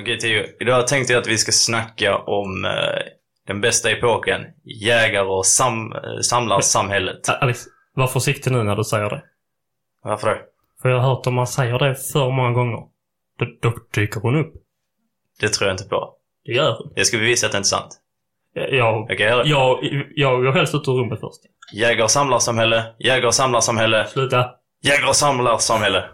Okej Theo, idag tänkte jag att vi ska snacka om eh, den bästa epoken, jägar och sam eh, samlarsamhället. Alex, var försiktig nu när du säger det. Varför det? För jag har hört om man säger det för många gånger. Då, då dyker hon upp. Det tror jag inte på. Det gör hon. Det ska vi visa att det inte är sant. Jag, jag, jag, jag går helst ut ur rummet först. jägar och samlarsamhälle, jägar och samlarsamhälle, Sluta. jägar och samlarsamhälle.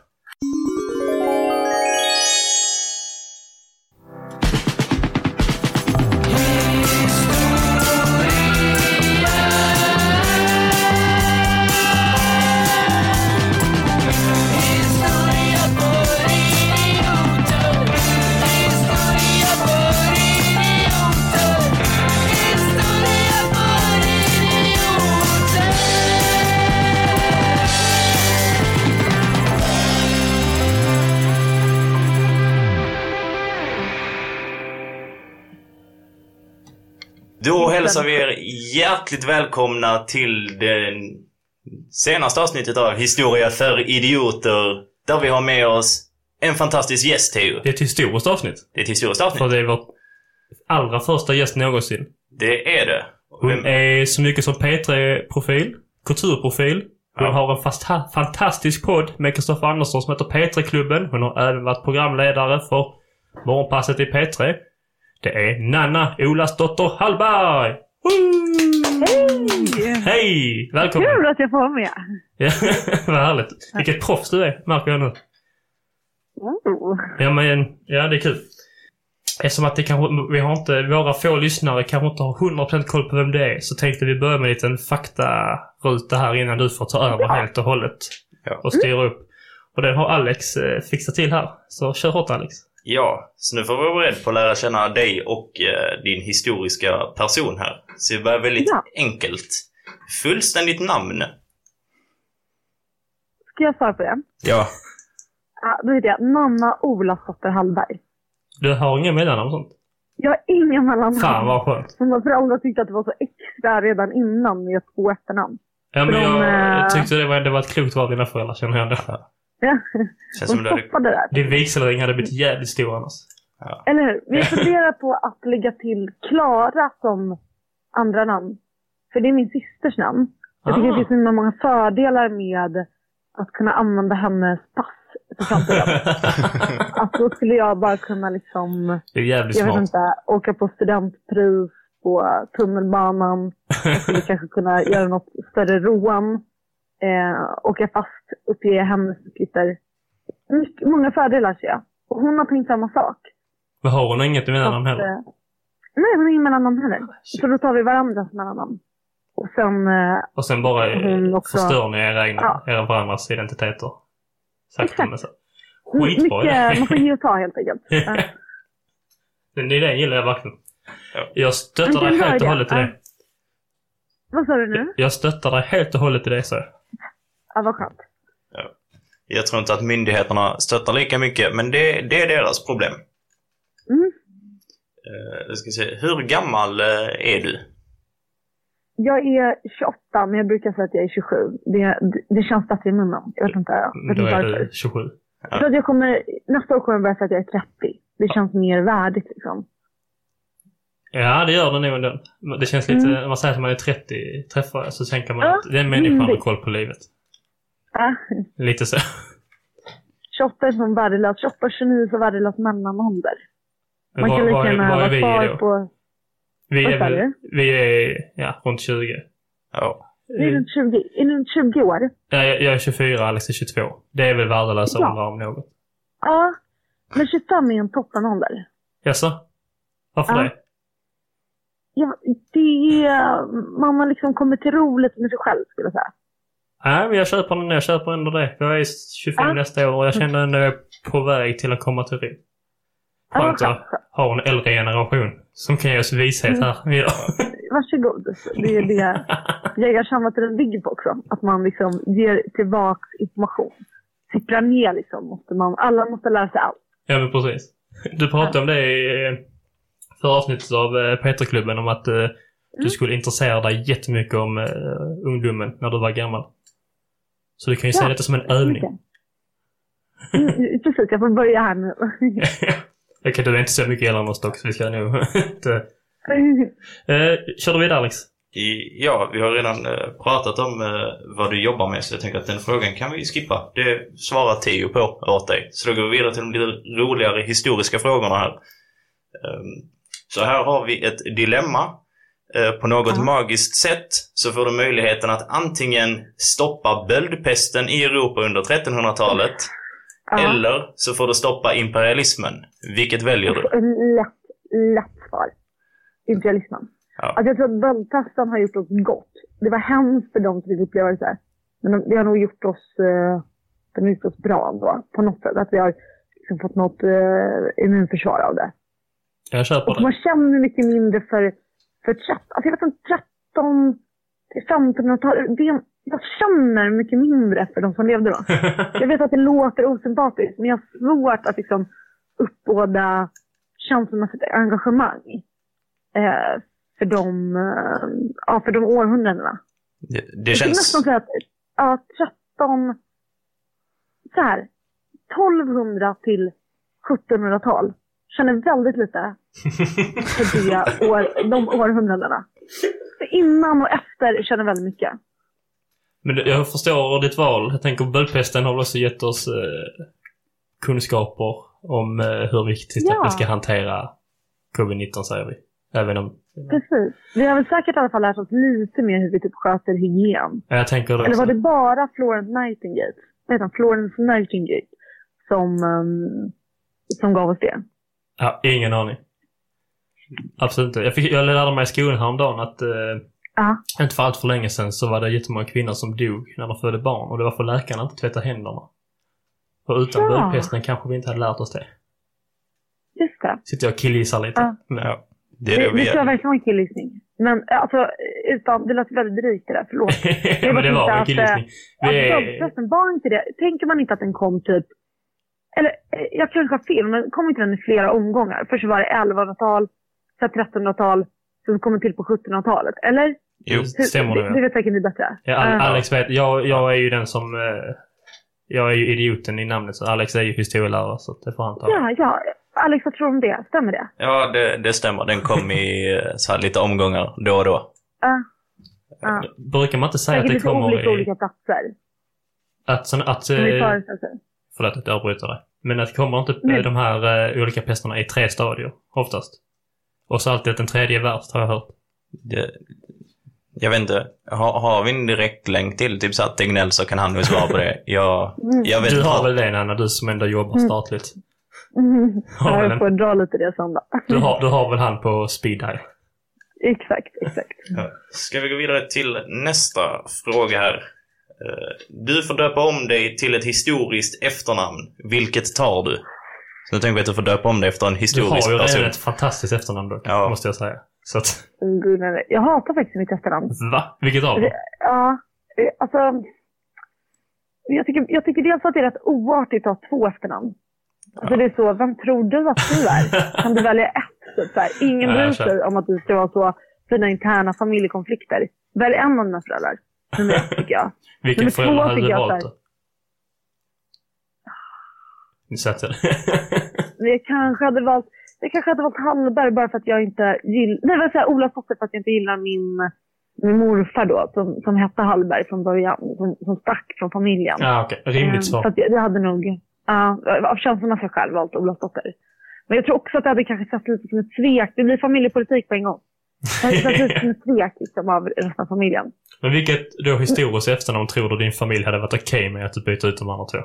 Hälsar vi er hjärtligt välkomna till det senaste avsnittet av Historia för idioter. Där vi har med oss en fantastisk gäst, Theo. Det är ett historiskt avsnitt. Det är ett historiskt För avsnitt. det är vår allra första gäst någonsin. Det är det. Hon Vem- är så mycket som P3-profil, kulturprofil. Hon Ja. har en fast, fantastisk podd med Kristoffer Andersson som heter P3-klubben. Hon har även varit programledare för Morgonpasset i P3. Det är Nanna Olasdotter Hallberg! Hej! Hej! Välkommen! Kul att jag får vara med. Ja, vad härligt. Vilket proffs du är, märker jag nu. Oh. Ja, men ja, det är kul. Eftersom att det kanske, vi har inte, våra få lyssnare kanske inte har 100% koll på vem det är, så tänkte vi börja med en liten faktaruta här innan du får ta över helt och hållet. Ja. Och styra upp. Och den har Alex eh, fixat till här. Så kör hårt Alex. Ja, så nu får vi vara beredd på att lära känna dig och eh, din historiska person här. Så vi börjar väldigt Ja. enkelt. Fullständigt namn. Ska jag svara på det? Ja. Ja, då heter jag Nanna Olasdotter Hallberg. Du har ingen mellannamn och sånt? Jag har inga mellannamn. Fan vad skönt. Mina föräldrar tyckte att det var så extra redan innan med två efternamn. Ja, men De, jag eh, tyckte det var, det var ett klokt val dina föräldrar känner jag ändå. Ja, Känns som du stoppade det där. Din vigselring hade blivit jävligt stor annars. Eller hur? Vi funderar på att lägga till Klara som andra namn. För det är min systers namn. Jag tycker Ah. det finns så många fördelar med att kunna använda hennes pass för framtiden. Att då skulle jag bara kunna liksom, Det är jävligt jag vet smart. inte, åka på studentpris på tunnelbanan. Jag skulle kanske kunna göra något större rån. Eh, åka fast, uppge hennes uppgifter. Mycket, många fördelar ser jag. Och hon har tänkt samma sak. Men har hon inget mellannamn heller? eh, Nej, hon har ingen mellannamn heller. Så då tar vi varandras mellannamn. Och sen, eh, Och sen bara eh, hon också- förstör ni era egna, Ja. era varandras identiteter. Sakta Exakt. så. Skitbra mycket, man får det. ge och ta helt enkelt. Den idén gillar jag verkligen. Ja. Jag stöttar dig helt och hållet i det. Vad sa du nu? Jag stöttar dig helt och hållet i det, så. Ja, vad skönt. Jag tror inte att myndigheterna stöttar lika mycket, men det, det är deras problem. Mm. Jag ska se, hur gammal eh, är du? Jag är 28, men jag brukar säga att jag är 27. Det, det, känns bättre i munnen. Jag vet inte, jag vet Då inte är du 27. Jag tror att jag kommer, nästa år kommer jag börja säga att jag är 30. Det känns mer värdigt liksom. Ja, det gör det nog ändå. Det känns lite, Mm. när man säger att man är 30 träffar så tänker man Ja, att den människan har mm. koll på livet. Ja, Lite så. 28 är som värdelös. 28 och 29 är så värdelös mellanålder. Man Vad- kan lika gärna vara kvar på... Vi Vad är väl, du? vi är, ja, runt 20. Ja. Är du runt 20, är du runt 20 år? Ja, jag, jag är 24, Alex är 22. Det är väl värdelösa Ja. åldrar om något. Ja, men 25 är en toppenålder. Jaså? Varför Ja. det? Ja, det är... Man har liksom kommit till ro lite med sig själv, skulle jag säga. Nej, men jag köper den. Jag köper ändå det. Jag är 25 Ja. nästa år och jag känner ändå att jag är på väg till att komma till. Ja, Skönt att ha en äldre generation som kan ge oss vishet Mm. här. Ja. Varsågod. Det är det jägarsamhället bygger på också. Att man liksom ger tillbaks information. Sipprar ner liksom. Måste man, alla måste lära sig allt. ja, men precis. Du pratade om det i eh, förra avsnittet av eh, Peterklubben om att eh, Mm. du skulle intressera dig jättemycket om ungdomen när du var gammal. Så du kan ju Ja, se detta som en övning. Mm, precis, jag får börja här nu. Okej, du är inte så mycket äldre än oss dock, så vi ska nog inte... Eh, kör du vidare Alex? I, ja, vi har redan eh, pratat om eh, vad du jobbar med så jag tänker att den frågan kan vi skippa. Det svarar Theo på åt dig. Så då går vi vidare till de lite roligare historiska frågorna här. Ehm, så här har vi ett dilemma. Eh, på något Ja. magiskt sätt så får du möjligheten att antingen stoppa böldpesten i Europa under 1300-talet Ja. eller så får du stoppa imperialismen. Vilket väljer du? Lätt, lätt svar. Imperialismen. Ja. Alltså jag tror att böldpesten har gjort oss gott. Det var hemskt för dem som fick uppleva det så här. Men de- det har nog gjort oss, eh, det har gjort oss bra ändå. På något sätt. Att vi har liksom fått något eh, immunförsvar av det. Jag köper Och det. man känner mycket mindre för, för 13, alltså jag vet inte, 13 till 1500-talet. det- Jag känner mycket mindre för de som levde då. Jag vet att det låter osympatiskt, men jag har svårt att liksom uppbåda känslomässigt engagemang eh, för, de, eh, ja, för de århundradena. Det, det Jag skulle nästan känns... säga att ja, 13, så här, 1200 till 1700-tal känner väldigt lite för det år, de århundradena. För Innan och efter känner väldigt mycket. Men jag förstår ditt val. Jag tänker böldpesten har också gett oss eh, kunskaper om eh, hur viktigt Ja. vi ska hantera covid-19 säger vi. Även om... Precis. Vi har väl säkert i alla fall lärt oss lite mer hur vi typ sköter hygien. Ja, Jag tänker det Eller var det bara Florence Nightingale, vad heter? Florence Nightingale som, ehm, som gav oss det? Ja, ingen aning. Absolut inte. Jag, fick, jag lärde mig i skolan häromdagen att eh, Ja. inte för allt för länge sedan så var det jättemånga kvinnor som dog när de födde barn och det var för läkarna inte tvätta händerna. Och utan Ja. böldpesten kanske vi inte hade lärt oss det. Just det. Sitter jag och killgissar lite. Ja. Men, Ja, det är Det, det det tror jag verkligen var en killgissning. Men alltså, utan, det lät väldigt drygt det där, förlåt. ja, men det var en att, killgissning. Alltså, förresten, var inte det, tänker man inte att den kom typ, eller eh, jag kanske har fel, men kom inte den i flera omgångar? Först var det 1100-tal, sen 1300-tal, sen kom den till på 1700-talet, eller? Jo. Hur- Stämmer det, det vet säkert ni bättre. Ja, Eh, Alex vet, jag, jag är ju den som... Eh, jag är ju idioten i namnet, så Alex är ju historielärare, så det får han ta. ja, ja. Alex, vad tror du om det? Stämmer det? Ja, det, det stämmer. Den kom i eh, så här lite omgångar då och då. Ja. ja. Brukar man inte säga att det kommer olika i... olika platser. Att, sån- att, Som föreställer sig. förlåt att jag avbryter dig. Men att det kommer inte Nej. de här eh, olika pesterna i tre stadier, oftast. Och så alltid att den tredje är värst, har jag hört. Det, jag vet inte. Har, har vi en direkt länk till typ så att Tegnell så kan han nog svara på det. Jag, Mm. jag vet Du har väl det Nanna, du som ändå jobbar Mm. statligt. Mm. Har jag en- får dra lite det sen då. Du har, du har väl han på speed dial? Exakt, exakt. Ska vi gå vidare till nästa fråga här. Eh, Du får döpa om dig till ett historiskt efternamn. Vilket tar du? Så nu tänker att du får döpa om dig efter en Du historisk har ju person. redan ett fantastiskt efternamn dock, Ja. måste jag säga. Så att. Jag hatar faktiskt mitt efternamn. va? Vilket av dem? Ja, eh, alltså. Jag tycker, jag tycker dels att det är rätt oartigt att ha två efternamn. Alltså det är så, vem tror du att du är? Kan du välja ett? Typ, så här. Ingen Ja, jag bryr sig om att du ska vara så för dina interna familjekonflikter. Välj en av dina föräldrar. Nummer ett tycker jag. Vilken förälder hade du jag valt då? Nu satte jag kanske hade valt, jag kanske hade valt Hallberg bara för att jag inte gillar, nej vad säger Ola Fosse för att jag inte gillar min, min morfar då som, som hette Hallberg från början, som, som stack från familjen. Ja, okej. Rimligt Eh, svar. Så att jag, jag hade nog, ja, av känslomässiga skäl valt Olofsdotter. Men jag tror också att det hade kanske sett lite som ett svek. Det blir familjepolitik på en gång. Det hade sett lite som ett svek liksom, av resten av familjen. Men vilket då historiskt efternamn tror du din familj hade varit okej med att du byter ut de andra två?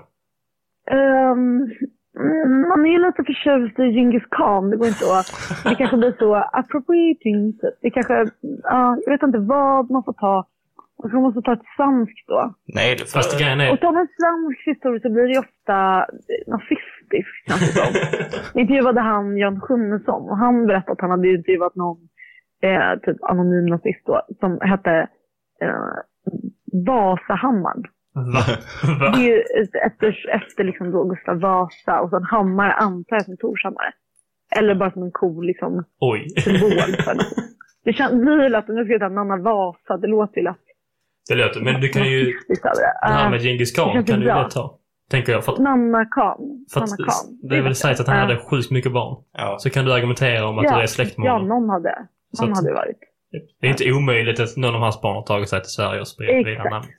Mm, man är ju lite förtjust i Genghis khan. Det går inte att... Det kanske blir så appropriating. typ. Det kanske... Ja, jag vet inte vad man får ta. Man kanske måste ta ett svenskt då. Nej. Fast grejen är... Och tar man svensk historia så blir det ju ofta nazistiskt, känns det som. Intervjuade han, Jan Sjunnesson, och han berättade att han hade intervjuat någon eh, typ anonym nazist då, som hette eh, Vasahammaren. Va? Va? Det är ju efter, efter liksom då Gustav Vasa och sen hammare antar jag som Torshammare. Eller bara som en cool liksom, Oj. symbol för något. Det känns, lätt, nu ska jag säga Nanna Vasa, det låter ju lätt Det låter... Men du kan ju... det. Här Eh, med det khan kan du ju lätt ta. Tänker jag. För att, Nanna Khan. för Nanna att Khan. det är väl sagt att han Ja. hade sjukt mycket barn. Ja. Så kan du argumentera om att ja, du är släkt med Ja, honom. någon hade. Någon att- hade varit. Det är inte omöjligt att någon av hans barn har tagit sig till Sverige och spritt vidare Exakt. namnet.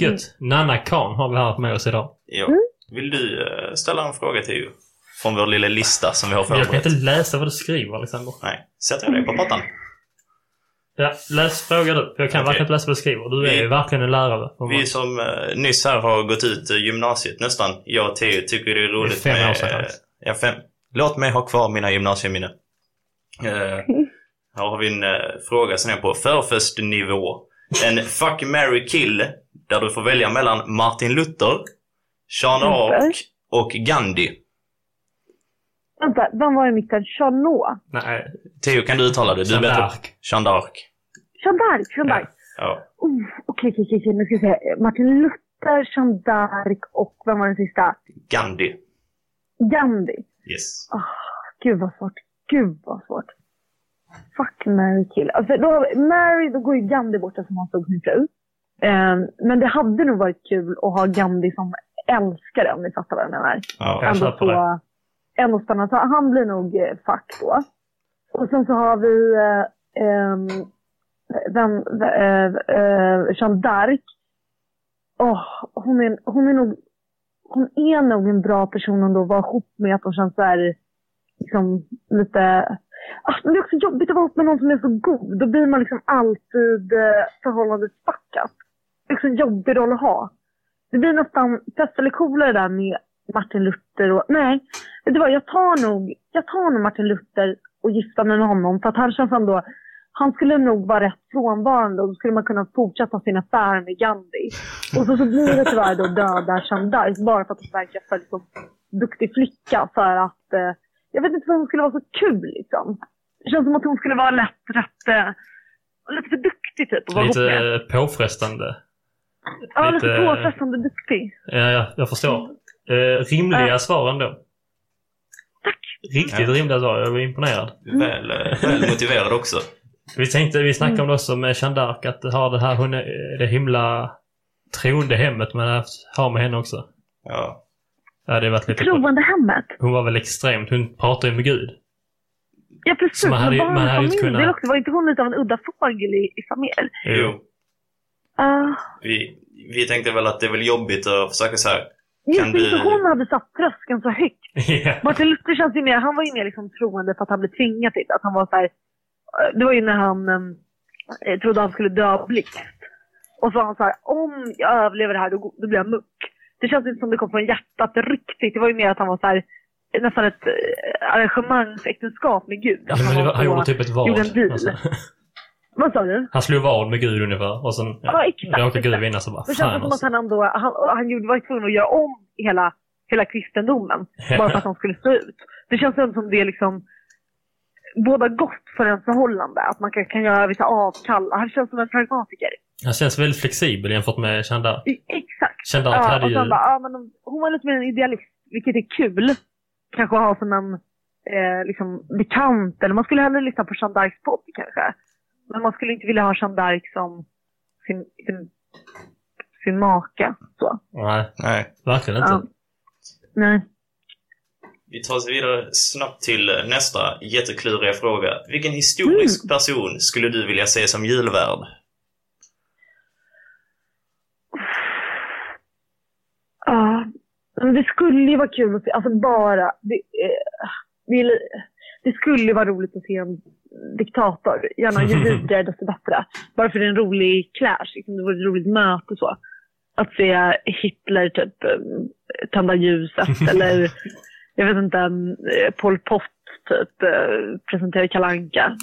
Gött. Nanna Khan har vi här med oss idag. ja. Mm. Vill du eh, ställa en fråga till Ju? Från vår lilla lista som vi har Jag kan förberett. inte läsa vad du skriver, Alexander. Nej, sätter jag dig på pottan. Ja, läs fråga du. Jag kan Okej. verkligen inte läsa vad du skriver. Du är Vi- ju verkligen en lärare. Vi som eh, nyss här har gått ut eh, gymnasiet nästan, jag och Theo, tycker det är roligt Det är fem med... år sedan, eh, ja, fem. Låt mig ha kvar mina gymnasieminnen. Uh, här har vi en eh, fråga som är på förfestnivå. En fuck, marry, kill där du får välja mellan Martin Luther, Jean Okej. d'Arc och Gandhi. Vänta, vem var i mitten? Charnot? Nej, Theo, kan du uttala det? Du är bättre. Jeanne d'Arc. Jeanne d'Arc, Jeanne d'Arc. Ja. Oh, Okej, okej, okej. Nu ska vi se. Martin Luther, Jeanne d'Arc och vem var den sista? Gandhi. Gandhi. Yes. Gud vad svårt. Gud vad svårt. Fuck, Mary kill. Alltså, då, har vi- Mary, då går ju Gandhi bort som han stod sin fru. Ehm, men det hade nog varit kul att ha Gandhi som älskare om ni fattar vad jag menar. Ja. Jag Ändå köper det. så, ändå spännande. Så han blir nog eh, fuck då. Och sen så har vi eh, ehm, vem, eh, eh, Jeanne d'Arc. Åh, hon, är, hon är nog hon är nog en bra person ändå att vara ihop med. Att hon känns så här, liksom lite... Ah, men det är också jobbigt att vara ihop med någon som är så god. Då blir man liksom alltid eh, förhållandet fuckat. Det är också en jobbig roll att ha. Det blir nästan pest eller kolera där med Martin Luther och... Nej, vet du vad? Jag tar nog, jag tar nog Martin Luther och gifta mig med honom. För att han känns ändå... Han skulle nog vara rätt frånvarande och då skulle man kunna fortsätta sin affär med Gandhi. Och så, så blir det tyvärr då döda Jeanne bara för att hon verkar för liksom, duktig flicka. För att... Eh, jag vet inte för hon skulle vara så kul liksom. Det känns som att hon skulle vara lätt rätt... Eh, lite för duktig typ vara med. Lite eh, påfrestande. Ja, lite lite- påfrestande duktig. Ja, ja, jag förstår. Eh, rimliga Ja. svar ändå. Tack. Riktigt Ja. rimliga svar. Jag var imponerad. Väl, eh, väl motiverad också. Vi tänkte, vi snackade Mm. om det också med Jeanne d'Arc, att ha det här, hon är, det himla troende hemmet man har med henne också. Ja. Ja, det varit lite... Troende hemmet. Hon var väl extremt, hon pratar ju med Gud. Ja, precis. Så man hade man hade barnfamilj, kunnat- också, var inte hon lite av en udda fågel i, i familj? Jo. Uh, Vi, vi tänkte väl att det är väl jobbigt att försöka så här. just det, du- hon hade satt tröskeln så högt. ja. Martin Luther känns ju mer, han var ju mer liksom troende för att han blev tvingad till det. Att han var så här, det var ju när han eh, trodde han skulle dö av blixt. Och så var han så här, om jag överlever det här då, då blir jag muck. Det känns inte som det kom från hjärtat riktigt. Det var ju mer att han var så här, nästan ett eh, arrangemangsäktenskap med Gud. Att Men det var, han gjorde typ ett vad. Alltså, Vad sa du? han slog vad med Gud ungefär och sen Ja, exakt, råkade Gud vinna så bara, Det känns som att alltså. han ändå, han, han gjorde- var tvungen att göra om hela, hela kristendomen. Bara för att han skulle stå ut. Det känns ändå som det är liksom båda gott för en förhållande. Att man kan, kan göra vissa avkall. Han känns som en pragmatiker. Han känns väldigt flexibel jämfört med. I- Exakt. D'Arc Ja, hade och ju... sen bara, ja, men hon var lite mer en idealist, vilket är kul. Kanske att ha som en eh, liksom, bekant, eller man skulle hellre lyssna på Jeanne d'Arcs podd kanske. Men man skulle inte vilja ha Jeanne d'Arc som sin, sin, sin maka. Så. Nej, Nej. verkligen inte. Ja. Nej. Vi tar oss vidare snabbt till nästa jättekluriga fråga. Vilken historisk person skulle du vilja se som julvärd? Ja, men det skulle ju vara kul att se, alltså bara, det, eh, det, skulle ju vara roligt att se en diktator. Gärna ju vidare desto bättre. Bara för det är en rolig clash, liksom, det vore ett roligt möte så. Att se Hitler typ eh, tända ljuset eller jag vet inte, eh, Pol Pot typ eh, presentera Kalanka.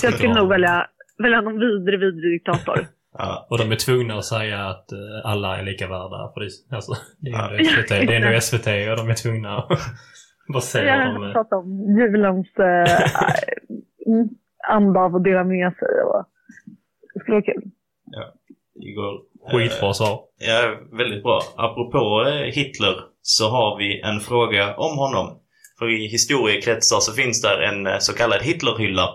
Så jag skulle nog välja, välja någon vidrig, vidrig diktator. Ja. Och de är tvungna att säga att eh, alla är lika värda. För det, alltså, det är Ja. SVT, det är ändå SVT och de är tvungna att bara säga Jag vad de är. pratat om julens eh, anda av att dela med sig. Och, det skulle vara kul. Det går, Skitbra svar. Ja, väldigt bra. Apropå eh, Hitler så har vi en fråga om honom. För i historiekretsar så finns där en eh, så kallad Hitlerhylla.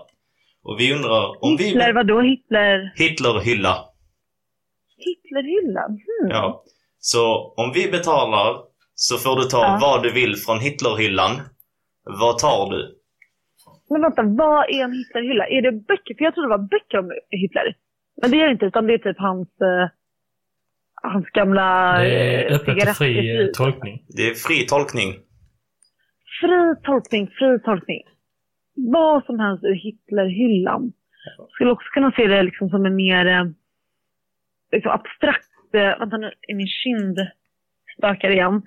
Och vi undrar om vi... Hitler, vadå Hitler? Hitlerhylla. Hitlerhyllan? Hmm. Ja. Så om vi betalar så får du ta Ja. vad du vill från Hitlerhyllan. Vad tar du? Men vänta, vad är en Hitlerhylla? Är det böcker? För jag trodde det var böcker om Hitler. Men det är det inte, utan det är typ hans, eh, hans gamla Det är eh, öppet och fri eh, tolkning. Det är fri tolkning. Fri tolkning, fri tolkning. Vad som helst ur Hitlerhyllan. Skulle också kunna se det liksom som en mer eh, liksom abstrakt... Eh, vänta nu, är min kind spökar igen.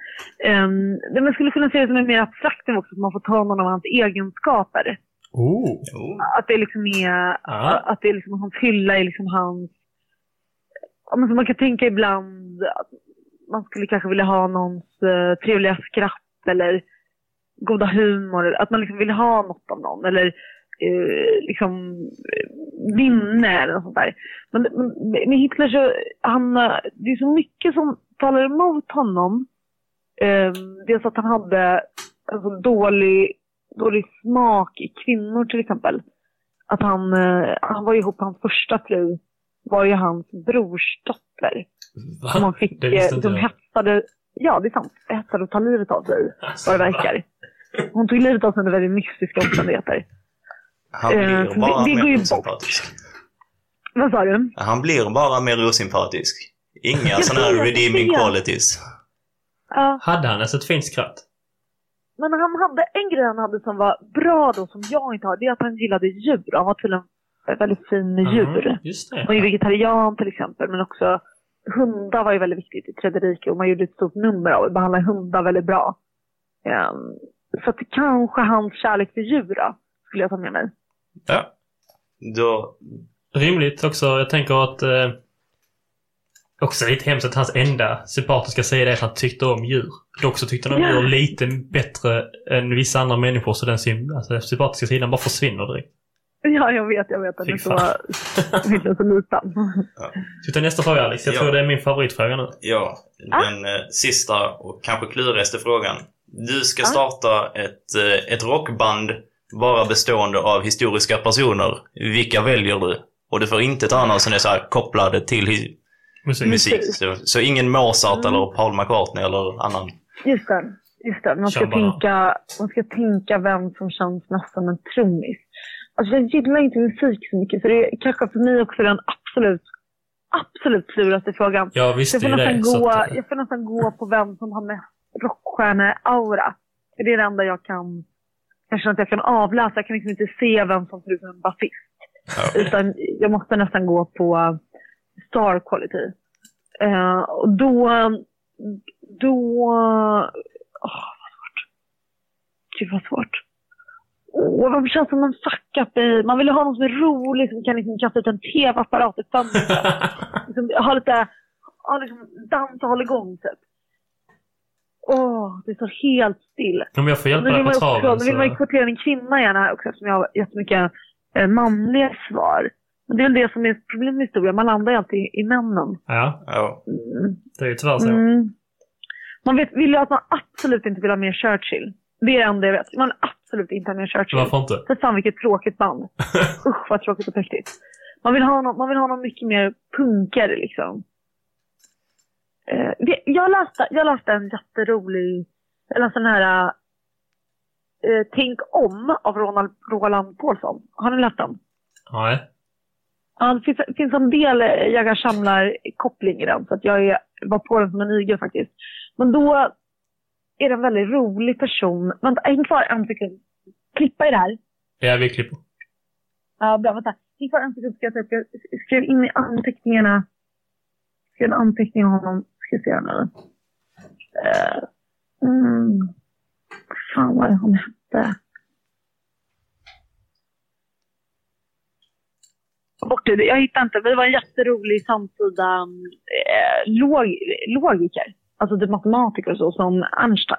Um, man skulle kunna se det som en mer abstrakt nivå också, att man får ta någon av hans egenskaper. Oh. Att det liksom är, Ja. att det är liksom hans hylla är liksom hans... Ja, men så man kan tänka ibland att man skulle kanske vilja ha någons eh, trevliga skratt eller goda humor. Att man liksom vill ha något av någon. Eller eh, liksom eh, vinne eller något sånt där. Men, men med Hitler så, han, eh, det är så mycket som talar emot honom. Eh, dels att han hade en så dålig, dålig smak i kvinnor till exempel. Att han, eh, han var ihop, hans första fru var ju hans brors dotter. Som han Va? fick, Det visste eh, inte de jag. hetsade, ja det är sant, hetsade att ta livet av sig vad det verkar. Hon tog livet av sig under väldigt mystiska omständigheter. Han Eh, blir så bara det- det mer osympatisk. Vad sa du? Han blir bara mer osympatisk. Inga sådana här redeeming qualities. Ja, Hade han ens ett fint skratt? men han hade en grej han hade som var bra då, som jag inte har. Det är att han gillade djur. Han var tydligen väldigt fin med djur. Mhm, Just Han var ju det. vegetarian till exempel, men också hundar var ju väldigt viktigt i Tredje riket och man gjorde ett stort nummer av att behandla hundar väldigt bra. Ehm, så att kanske hans kärlek för djur då, skulle jag ta med mig. Ja. Då... Rimligt också. Jag tänker att... Eh, också lite hemskt att hans enda sympatiska sida är att han tyckte om djur. Dock så tyckte han om Ja. djur lite bättre än vissa andra människor så den alltså, den sympatiska sidan bara försvinner direkt. Ja, jag vet, jag vet. Den är så, den så liten. Ska vi ta nästa fråga Alex? Jag Ja. tror det är min favoritfråga nu. Ja, Ah. den eh, sista och kanske klurigaste frågan. Du ska starta ett, eh, ett rockband bara bestående av historiska personer. Vilka väljer du? Och du får inte ta någon som är så här kopplade till Musik. musik. Så, så ingen Mozart Mm. eller Paul McCartney eller annan. Just det. Just det. Man ska, tänka, man ska tänka vem som känns mest som en trummis. Alltså jag gillar inte musik så mycket, så det är kanske för mig också den absolut, absolut klurigaste frågan. Jag Så visste jag, får det. nästan Så gå, att, jag får nästan gå på vem som har mest rockstjärne-aura. Det är det enda jag kan, jag känner att jag kan avläsa. Jag kan liksom inte se vem som ser ut som en basist. Ja. Utan jag måste nästan gå på star quality. Eh, och då, då, åh vad svårt. Gud vad svårt. Åh, vem känns som en fuck-up i, man vill ha någon som är rolig, som kan liksom kasta ut en tv-apparat i liksom, ha lite, ha liksom dans och hålla igång typ. Åh, det står helt still. Om jag får hjälpa dig på man, också, traven nu vill man ju så... kvotera en kvinna gärna också eftersom jag har jättemycket eh, manliga svar. Men det är väl det som är problemet med historia, man landar ju alltid i, i männen. Ja, Ja. Mm. det är ju tyvärr så. Mm. Man vet, vill ju att man absolut inte vill ha mer Churchill. Det är det enda jag vet. Man vill absolut inte ha mer Churchill. Varför inte? För fan vilket tråkigt band. Usch vad tråkigt och präktigt. Man vill ha någon, man vill ha någon mycket mer punkare liksom. Eh, jag, läste, jag läste en jätterolig, eller en sån här eh, Tänk om av Ronald, Roland Paulsson. Har ni läst den? Nej. Ja, det finns, finns en del eh, jägar samlar koppling i den, så att jag är, var på den som en igel faktiskt. Men då är det en väldigt rolig person. Vänta, häng kvar en sekund. Klippa i det här. Ja, vi klipper. Ja, bra. Vänta. Häng kvar en sekund. Ska jag, jag skrev in i anteckningarna. Skrev en anteckning om honom. Ska se nu. Uh, mm. Fan vad han hette. Bort det. Jag hittar inte. Vi var en jätterolig samtida eh, log, logiker. Alltså typ matematiker och så, som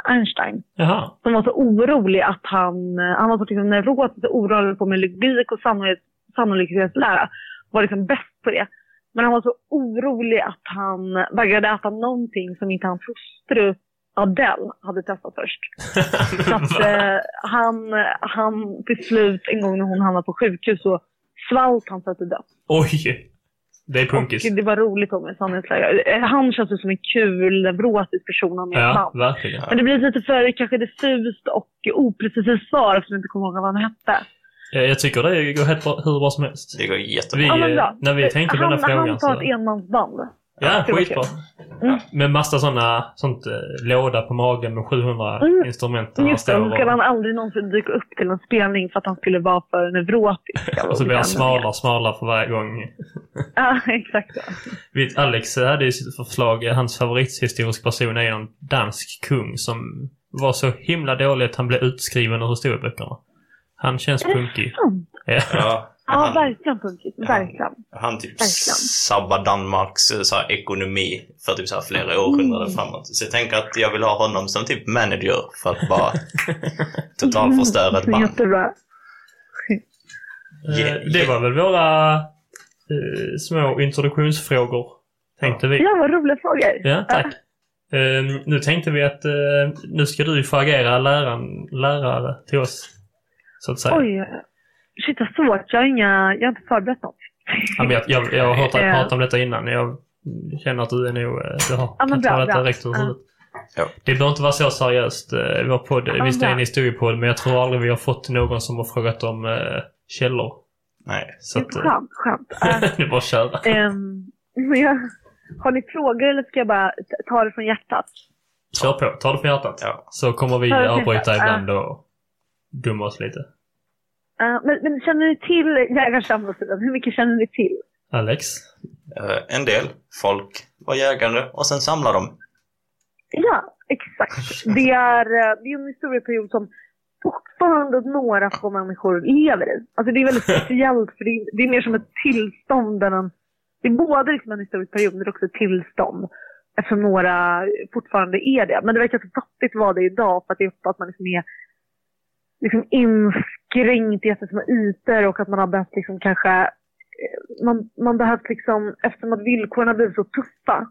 Einstein. Jaha. som var så orolig att han, eh, han var så liksom neurotisk och orolig på med logik och sannolik, sannolikhetslära. Var liksom bäst på det. Men han var så orolig att han vägrade äta någonting som inte hans hustru Adele hade testat först. Så att eh, han, han till slut, en gång när hon hamnade på sjukhus, så svalt han sig till döds. Oj! Det är punkis. Och det var roligt om en sannhetslägare. Eh, Han känns ju som en kul, neurotisk person av med Ja, verkligen. Men det blir lite för kanske diffust och oprecist svar eftersom jag inte kommer ihåg vad han hette. Jag, jag tycker det går helt bra, hur bra som helst. Det går Vi, jättebra. Ja, men eh, när vi tänkte på den här frågan Han tar ett enmansband. Ja, skitbra. Mm. Med massa såna, sånt eh, låda på magen med 700 Mm. instrument. och Just det, står så ska och- han aldrig någonsin dyka upp till en spelning för att han skulle vara för neurotisk. Och så blir han smalare och smalare för varje gång. Ja, exakt. Vet, Alex hade ju sitt förslag, hans favorithistorisk person är någon dansk kung som var så himla dålig att han blev utskriven ur historieböckerna. Han känns punkig. Ja. Ja, Ja, han, verkligen punkigt. Verkligen. han typ Verkligen. sabbar Danmarks eh, så här, ekonomi för typ så här, flera århundraden Mm. framåt. Så jag tänker att jag vill ha honom som typ manager för att bara totalförstöra ett band. Jättebra. Yeah, Det var väl våra eh, små introduktionsfrågor, tänkte vi. Ja, vad roliga frågor. Ja, tack. Eh, nu tänkte vi att eh, nu ska du få agera läraren, lärare till oss. Så att säga. Oj, shit vad svårt. Jag har, inga, jag har inte förberett något. Ja, men jag, jag, jag har hört dig Eh. prata om detta innan. Jag känner att du är nog... eh, Du har, Ja, bra, ta detta bra. direkt ur Ja. huvudet. Ja. Det behöver inte vara så seriöst. eh, Vår podd, Ja, visst det är en historiepodd, men jag tror aldrig vi har fått någon som har frågat om eh, källor. Nej. Så att, Skönt, skönt. Det är bara att köra. ehm, men jag, har ni frågor eller ska jag bara ta det från hjärtat? Kör på, ta det på hjärtat. Ja. Så kommer vi avbryta ibland och dumma oss lite. Uh, men, men känner ni till jägarsamlarsidan? Hur mycket känner ni till? Alex? Eh, en del folk var jägare och sen samlade de. Ja, exakt. Det är, eh, det är en historieperiod som fortfarande några få människor lever i. Alltså det är väldigt speciellt för det är, det är mer som ett tillstånd än en... Det är både liksom en historisk period men det är också ett tillstånd. Eftersom några fortfarande är det. Men det verkar så fattigt vara det idag för att det är ofta att man liksom är liksom inskränkt i jättesmå ytor och att man har behövt liksom kanske eh, man, man behövt liksom, eftersom att villkoren har blivit så tuffa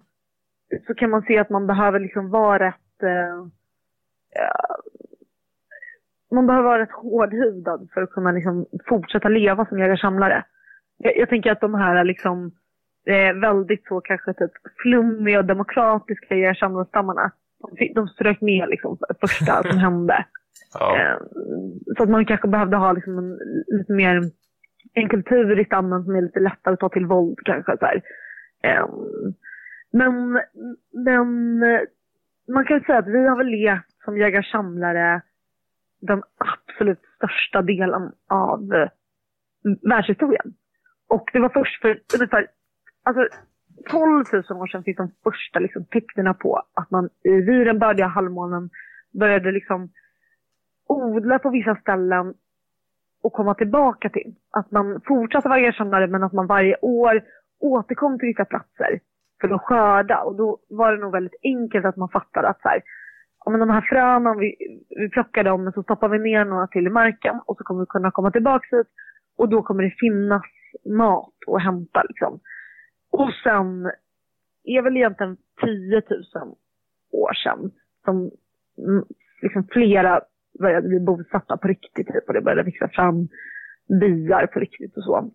så kan man se att man behöver liksom vara rätt eh, eh man behöver vara rätt hårdhudad för att kunna liksom fortsätta leva som jägarsamlare. Jag, jag tänker att de här liksom eh, väldigt så kanske typ flummiga och demokratiska jägarsamlarstammarna de, de strök med liksom första som hände. Ja. Eh, så att man kanske behövde ha liksom en, lite mer en kultur i stammen som är lite lättare att ta till våld kanske. Så här. Eh, men, men man kan ju säga att vi har väl levt som jägar-samlare den absolut största delen av eh, världshistorien. Och det var först för ungefär alltså, 12 000 år sedan fick de första liksom, tecknen på att man i vid den bördiga halvmånen började liksom odla på vissa ställen och komma tillbaka till. Att man fortsatte vara erkännare men att man varje år återkom till vissa platser för att skörda. Och då var det nog väldigt enkelt att man fattade att så här, ja, men de här fröna, vi, vi plockar dem men så stoppar vi ner några till i marken och så kommer vi kunna komma tillbaka hit och då kommer det finnas mat att hämta liksom. Och sen är väl egentligen 10 000 år sedan som mm, liksom flera började bli bosatta på riktigt typ, och det började växa fram byar på riktigt och så.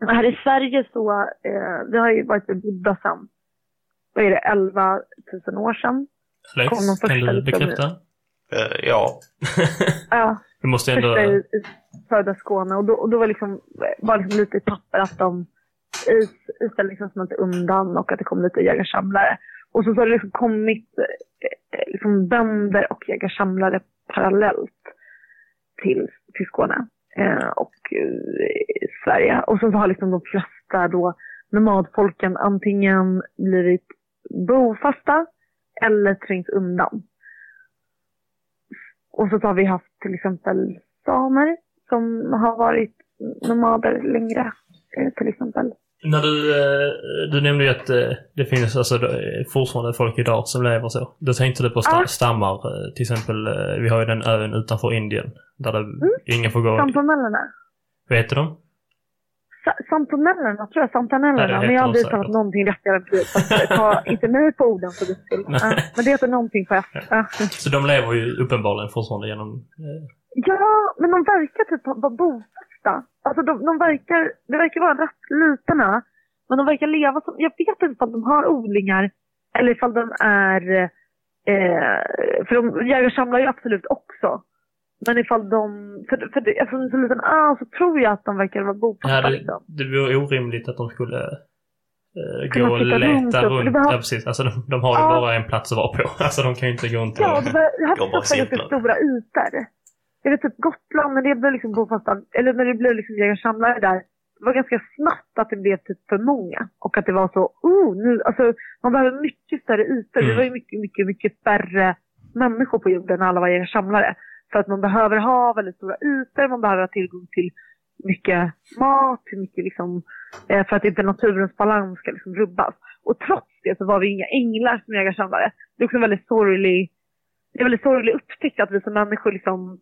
Men här i Sverige så, eh, vi har ju varit bebodda sedan, vad är det, 11 000 år sedan. Alex, Kom de första kan du bekräfta? Eh, ja. Ja, Vi måste ändå... första i, i södra Skåne och då, och då var liksom, var liksom lite i papper att de is, isen liksom smälte undan och att det kom lite jägarsamlare. Och så, så har det liksom kommit eh, eh, liksom bönder och jägarsamlare parallellt till, till Skåne eh, och eh, Sverige. Och så, så har liksom de flesta då nomadfolken antingen blivit bofasta eller trängt undan. Och så har vi haft till exempel samer som har varit nomader längre eh, till exempel. När du, eh, du nämnde ju att eh, det finns alltså eh, fortfarande folk idag som lever så. Då tänkte du på sta- stammar. Till exempel, vi har ju den ön utanför Indien. Där det, ingen får gå... Sampomellerna. Vad heter de? Sa- Sampomellerna, tror jag. Sampanellerna. Ja, det men jag har aldrig säkert. talat någonting rättare precis. Så att, Ta inte mig på orden för guds skull. Ja, Men det heter någonting på F. Ja. Så de lever ju uppenbarligen fortfarande genom... Eh, Ja, men de verkar typ vara bofasta. Alltså de, de verkar, det verkar vara en rätt liten ö. Men de verkar leva som, jag vet inte om de har odlingar eller ifall de är, eh, för de jägare samlar ju absolut också. Men ifall de, för, för det, eftersom det är så liten ö så tror jag att de verkar vara bofasta Ja, det, liksom. det vore orimligt att de skulle eh, gå och runt leta och- runt. det behövs- Ja, precis. Alltså, de, de har ju Ja. bara en plats att vara på. Alltså, de kan ju inte gå runt och... Ja, Går bara förstått ganska stora ytor. Jag vet typ Gotland, när det blev liksom bofasta, eller när det blev liksom jägare-samlare där, det var ganska snabbt att det blev typ för många. Och att det var så, oh, nu, alltså man behöver mycket större ytor. Mm. Det var ju mycket, mycket, mycket färre människor på jorden när alla var jägare-samlare. För att man behöver ha väldigt stora ytor, man behöver ha tillgång till mycket mat, mycket liksom, eh, för att inte naturens balans ska liksom rubbas. Och trots det så var vi inga änglar som jägare-samlare. Det är också en väldigt sorglig, det är väldigt sorglig upptäckt att vi som människor liksom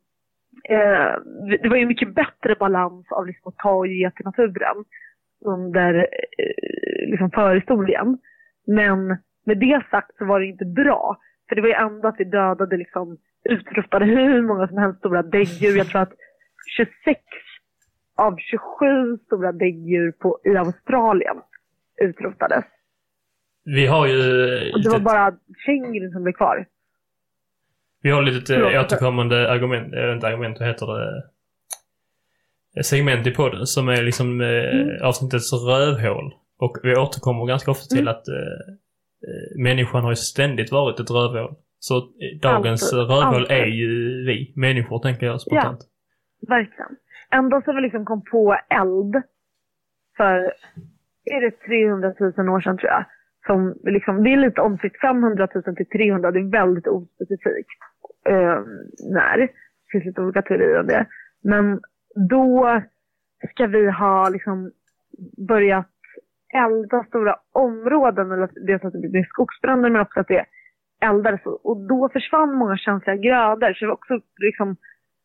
eh, det var ju mycket bättre balans av liksom att ta och ge till naturen under eh, liksom förhistorien. Men med det sagt så var det inte bra. För det var ju ändå att vi dödade liksom utrotade hur många som helst stora däggdjur. Jag tror att 26 av 27 stora däggdjur på, i Australien utrotades. Vi har ju... Och det var bara kängurun som blev kvar. Vi har lite Förlåt. eh, återkommande argument, eller inte argument, vad heter det? Eh, Segment i podden som är liksom eh, Mm. avsnittets rövhål. Och vi återkommer ganska ofta till Mm. att eh, människan har ju ständigt varit ett rövhål. Så eh, dagens Alltid. rövhål Alltid. är ju vi människor, tänker jag spontant. Verkligen. Ända sedan vi liksom kom på eld för, är det 300 000 år sedan tror jag. Som liksom, det är lite omstritt, 500 000 till 300, det är väldigt ospecifikt. Eh, när. Det finns lite olika teorier om det. Men då ska vi ha liksom börjat elda stora områden, eller dels att det blir skogsbränder men också att det eldades. Och då försvann många känsliga grödor. Så det var också liksom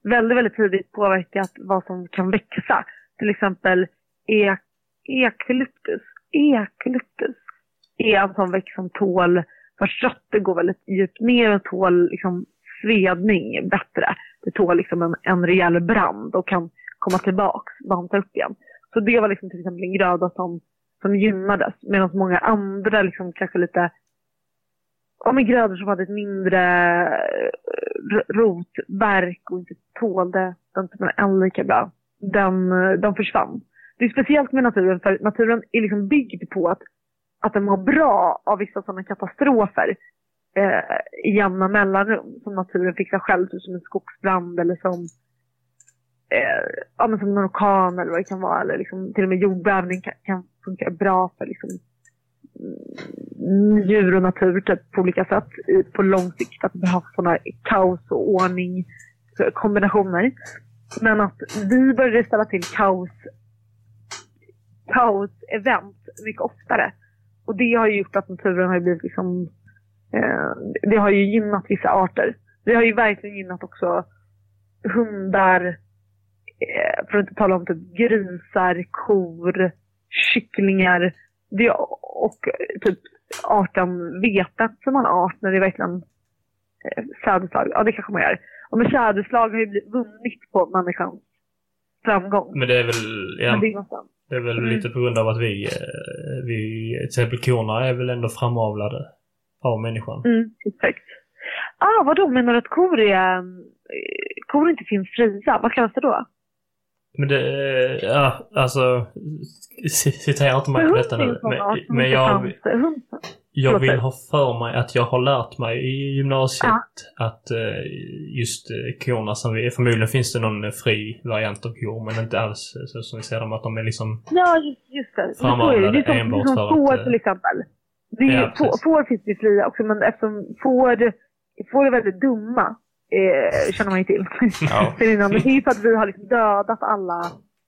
väldigt, väldigt tidigt påverkat vad som kan växa. Till exempel ek, eukalyptus. Eukalyptus är en sån växt som tål, vars rötter går väldigt djupt ner och tål liksom svedning bättre. Det tål liksom en, en rejäl brand och kan komma tillbaks, banta upp igen. Så det var liksom till exempel en gröda som, som gynnades. Medan många andra liksom kanske lite ja, men grödor som hade ett mindre eh, rotverk och inte tålde den typen av eld lika bra. Den, eh, den försvann. Det är speciellt med naturen för naturen är liksom byggd på att, att den mår bra av vissa sådana katastrofer eh, i jämna mellanrum som naturen fixar själv, typ som en skogsbrand eller som eh, ja, men som en orkan eller vad det kan vara. Eller liksom, till och med jordbävning kan, kan funka bra för liksom, mm, djur och natur typ, på olika sätt i, på lång sikt. Att vi har sådana kaos och ordning eh, kombinationer. Men att vi började ställa till kaos kaos-event mycket oftare. Och det har ju gjort att naturen har blivit liksom det har ju gynnat vissa arter. Det har ju verkligen gynnat också hundar, eh, för att inte tala om typ grisar, kor, kycklingar. Det, och eh, typ arten vetet som man art när det verkligen eh, sädesslag. Ja, det kanske man gör. Och med sädesslag har ju vunnit på människans framgång. Men det är väl, ja, det det är väl Mm. lite på grund av att vi, eh, vi, till exempel korna är väl ändå framavlade av människan. Mm, exakt. Ah, vadå, menar du att kor, är, eh, kor inte finns fria? Vad kallas det då? Men det, eh, ja, alltså, citera inte mig på detta nu. Men, men jag, jag vill ha för mig att jag har lärt mig i gymnasiet att eh, just korna som vi, förmodligen finns det någon fri variant av kor, men inte alls så som vi ser dem att de är liksom Ja, just, just det. Framavlade enbart för att, får till exempel. Det är, ja, får, får finns det fria också, men eftersom får, får är väldigt dumma, eh, känner man ju till. Ja. Men det är ju för att vi har liksom dödat alla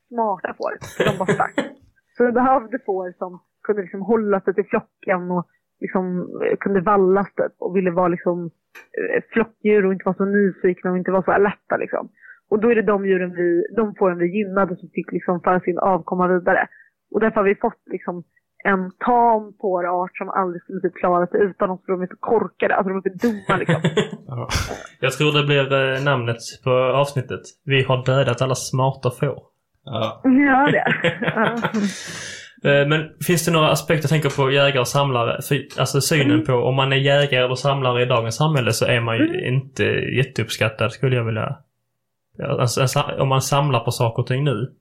smarta får. De bara stack. Så vi behövde får som kunde liksom hålla sig till flocken och liksom eh, kunde vallas typ och ville vara liksom eh, flockdjur och inte vara så nyfikna och inte vara så alerta liksom. Och då är det de djuren vi, de fåren vi gynnade som fick liksom föra sin avkomma vidare. Och därför har vi fått liksom en tam fårart som aldrig skulle typ klara sig utan oss för de är så korkade, alltså de är för dumma liksom. Ja. Jag tror det blir eh, namnet på avsnittet. Vi har dödat alla smarta får. Ja. Ja, det. Ja. Eh, Men finns det några aspekter, jag tänker på jägare och samlare, För- alltså synen Mm. på om man är jägare eller samlare i dagens samhälle så är man ju Mm. inte jätteuppskattad skulle jag vilja... Ja, Alltså, sa- om man samlar på saker och ting nu.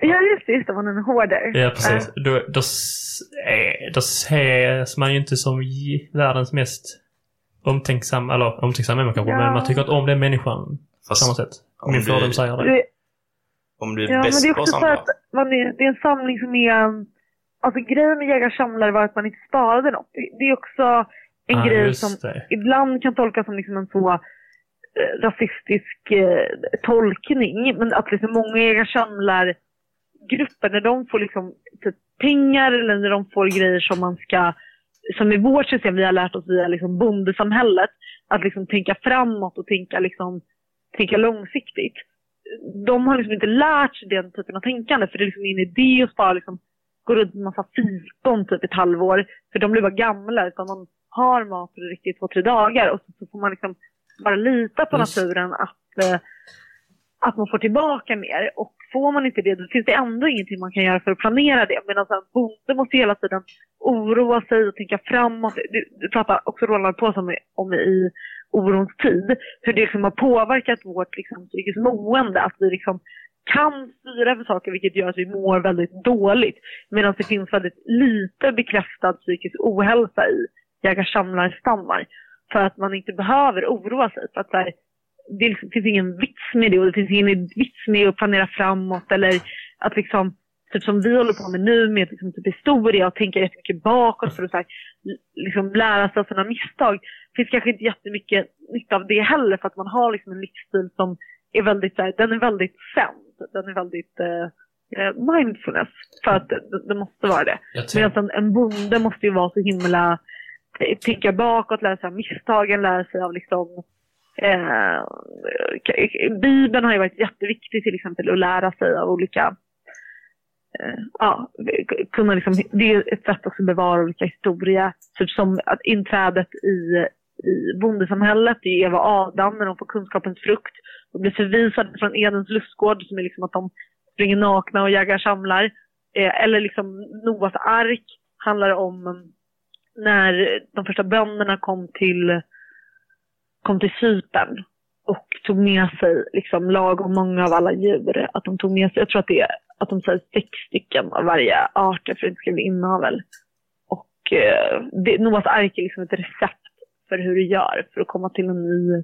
Ja, just det. Just det, man är en hoarder. Ja, precis. Då, då, s- eh, då ses man ju inte som världens mest omtänksam, eller omtänksam är man kanske, Ja. men man tycker inte om den människan på samma sätt. om Min du- fördom säger det. Det, om du är ja, men bäst det är på att också så samla. att man är, det är en samling som är... Alltså grejen med jägar-samlare var att man inte sparade något. Det, är också en Ja, grej som det. ibland kan tolkas som liksom en så eh, rasistisk eh, tolkning. Men att liksom många jägar-samlar-grupper, när de får liksom typ pengar eller när de får grejer som man ska, som i vårt system vi har lärt oss via liksom bondesamhället, att liksom tänka framåt och tänka, liksom, tänka långsiktigt. De har liksom inte lärt sig den typen av tänkande för det är liksom ingen idé att bara liksom gå runt med massa fikon typ ett halvår för de blir bara gamla utan man har mat för riktigt två, tre dagar och så, så får man liksom bara lita på naturen att, eh, att man får tillbaka mer. Och får man inte det, då finns det ändå ingenting man kan göra för att planera det. Medan en bonde måste hela tiden oroa sig och tänka framåt. Det, det pratar också Roland på om, om i orons tid. Hur det liksom har påverkat vårt liksom, psykiskt mående. Att vi liksom kan styra över saker vilket gör att vi mår väldigt dåligt. Medan det finns väldigt lite bekräftad psykisk ohälsa i jägar-samlar-stammar. För att man inte behöver oroa sig. För att så här, det finns ingen vits med det och det finns ingen vits med att planera framåt eller att liksom, typ som vi håller på med nu med liksom, typ historia och tänka jättemycket bakåt för att så här, liksom, lära sig av sina misstag. Det finns kanske inte jättemycket nytta av det heller för att man har liksom en livsstil som är väldigt, så här, den är väldigt sänd. Den är väldigt eh, eh, mindfulness för att det, det måste vara det. Medan en, en bonde måste ju vara så himla eh, tänka bakåt, lära sig av misstagen, lära sig av liksom eh, Bibeln har ju varit jätteviktig till exempel att lära sig av olika eh, ja, kunna liksom, det är ett sätt också att bevara olika historia. Typ som att inträdet i, i bondesamhället, det är Eva och Adam när de får kunskapens frukt. De blir förvisade från Edens lustgård som är liksom att de springer nakna och jagar samlar. Eh, eller liksom Noas ark handlar om mm, när de första bönderna kom till, kom till Cypern och tog med sig liksom lagom många av alla djur. Att de tog med sig, jag tror att det är att de säger sex stycken av varje art för att det inte ska bli inavel. Och eh, det, Noas ark är liksom ett recept för hur du gör för att komma till en ny,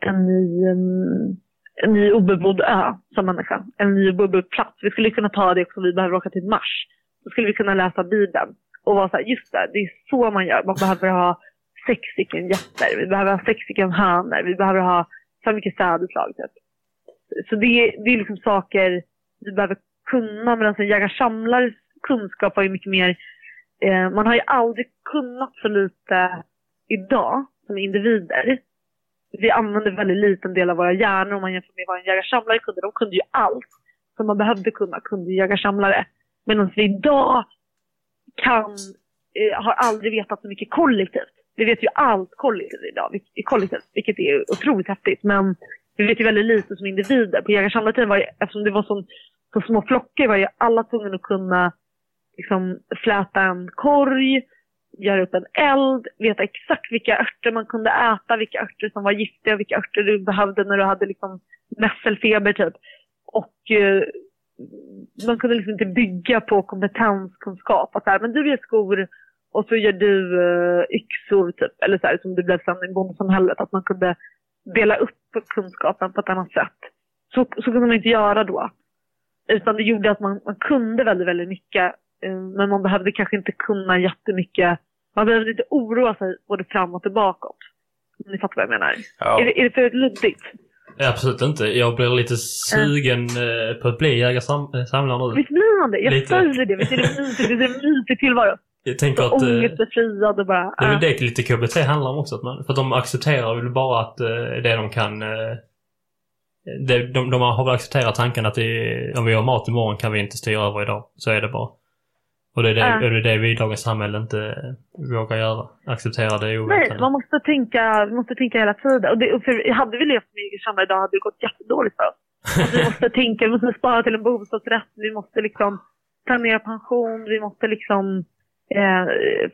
en ny, mm, en ny obebodd ö som människa. En ny obebodd plats. Vi skulle kunna ta det också om vi behöver åka till Mars. Då skulle vi kunna läsa Bibeln och vara så här, just det, det är så man gör. Man behöver ha sex stycken getter, vi behöver ha sex stycken hönor, vi behöver ha så mycket sädesslag. Typ. Så det, är- det är liksom saker vi behöver kunna, medan en alltså jägar-samlares kunskap var ju mycket mer, eh, man har ju aldrig kunnat så lite idag som individer. Vi använder väldigt liten del av våra hjärnor om man jämför med vad en jägar-samlare kunde. De kunde ju allt som man behövde kunna, kunde jägar-samlare. Medan vi idag kan, eh, har aldrig vetat så mycket kollektivt. Vi vet ju allt kollektivt idag, vil- kollektivt, vilket är otroligt häftigt. Men vi vet ju väldigt lite som individer. På jägarsamlartiden, var det, eftersom det var så, så små flockar, var ju alla tvungna att kunna liksom, fläta en korg, göra upp en eld, veta exakt vilka örter man kunde äta, vilka örter som var giftiga vilka örter du behövde när du hade liksom mässelfeber typ. Och eh, man kunde liksom inte bygga på kompetenskunskap. Att så här, men du gör skor och så gör du eh, yxor typ. Eller så här, som det blev sen i bondesamhället. Att man kunde dela upp kunskapen på ett annat sätt. Så, så kunde man inte göra då. Utan det gjorde att man, man kunde väldigt, väldigt mycket. eh, Men man behövde kanske inte kunna jättemycket. Man behövde inte oroa sig både fram och tillbaka. Om ni fattar vad jag menar. Ja. Är, det, är det för luddigt? absolut inte. Jag blir lite sugen eh, på att bli jägare-samlare nu. Visst blir man det? Jag säger det. Visst är det mysigt? Visst är det en mysig tillvaro? Jag tänker att... Eh, ångestbefriad och bara... Det är väl det lite KBT handlar om också. Att man, för att de accepterar väl bara att eh, det de kan... eh, det, de, de har väl accepterat tanken att det, om vi har mat imorgon kan vi inte styra över idag. Så är det bara. Och det är det, Ja. och det, är det vi i dagens samhälle inte vågar göra. Acceptera det Nej, oväntade. man måste tänka, måste tänka hela tiden. Och det, för hade vi levt med samma idag hade det gått jättedåligt för oss. Vi måste tänka, vi måste spara till en bostadsrätt, vi måste liksom planera pension, vi måste liksom eh,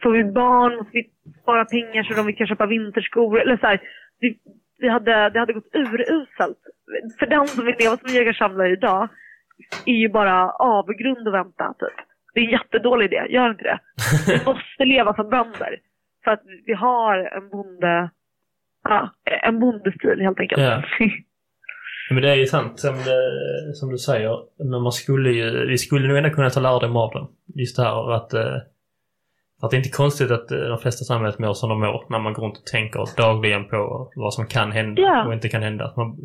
får vi barn måste vi spara pengar så de vi kan köpa vinterskor. Eller så här, vi, vi hade, det hade gått uruselt. För den som vill leva som jägarsamlare idag är ju bara avgrund och vänta. Typ. Det är en jättedålig idé, gör inte det. Vi måste leva som bönder. För att vi har en bonde, ja, en bondestil helt enkelt. Ja. Men det är ju sant som, det, som du säger. Men man skulle ju, vi skulle nog ändå kunna ta lärdom av den. Just det här att, eh, att det är inte konstigt att eh, de flesta samhället mår som de mår när man går runt och tänker dagligen på vad som kan hända Ja. och inte kan hända. Att Man,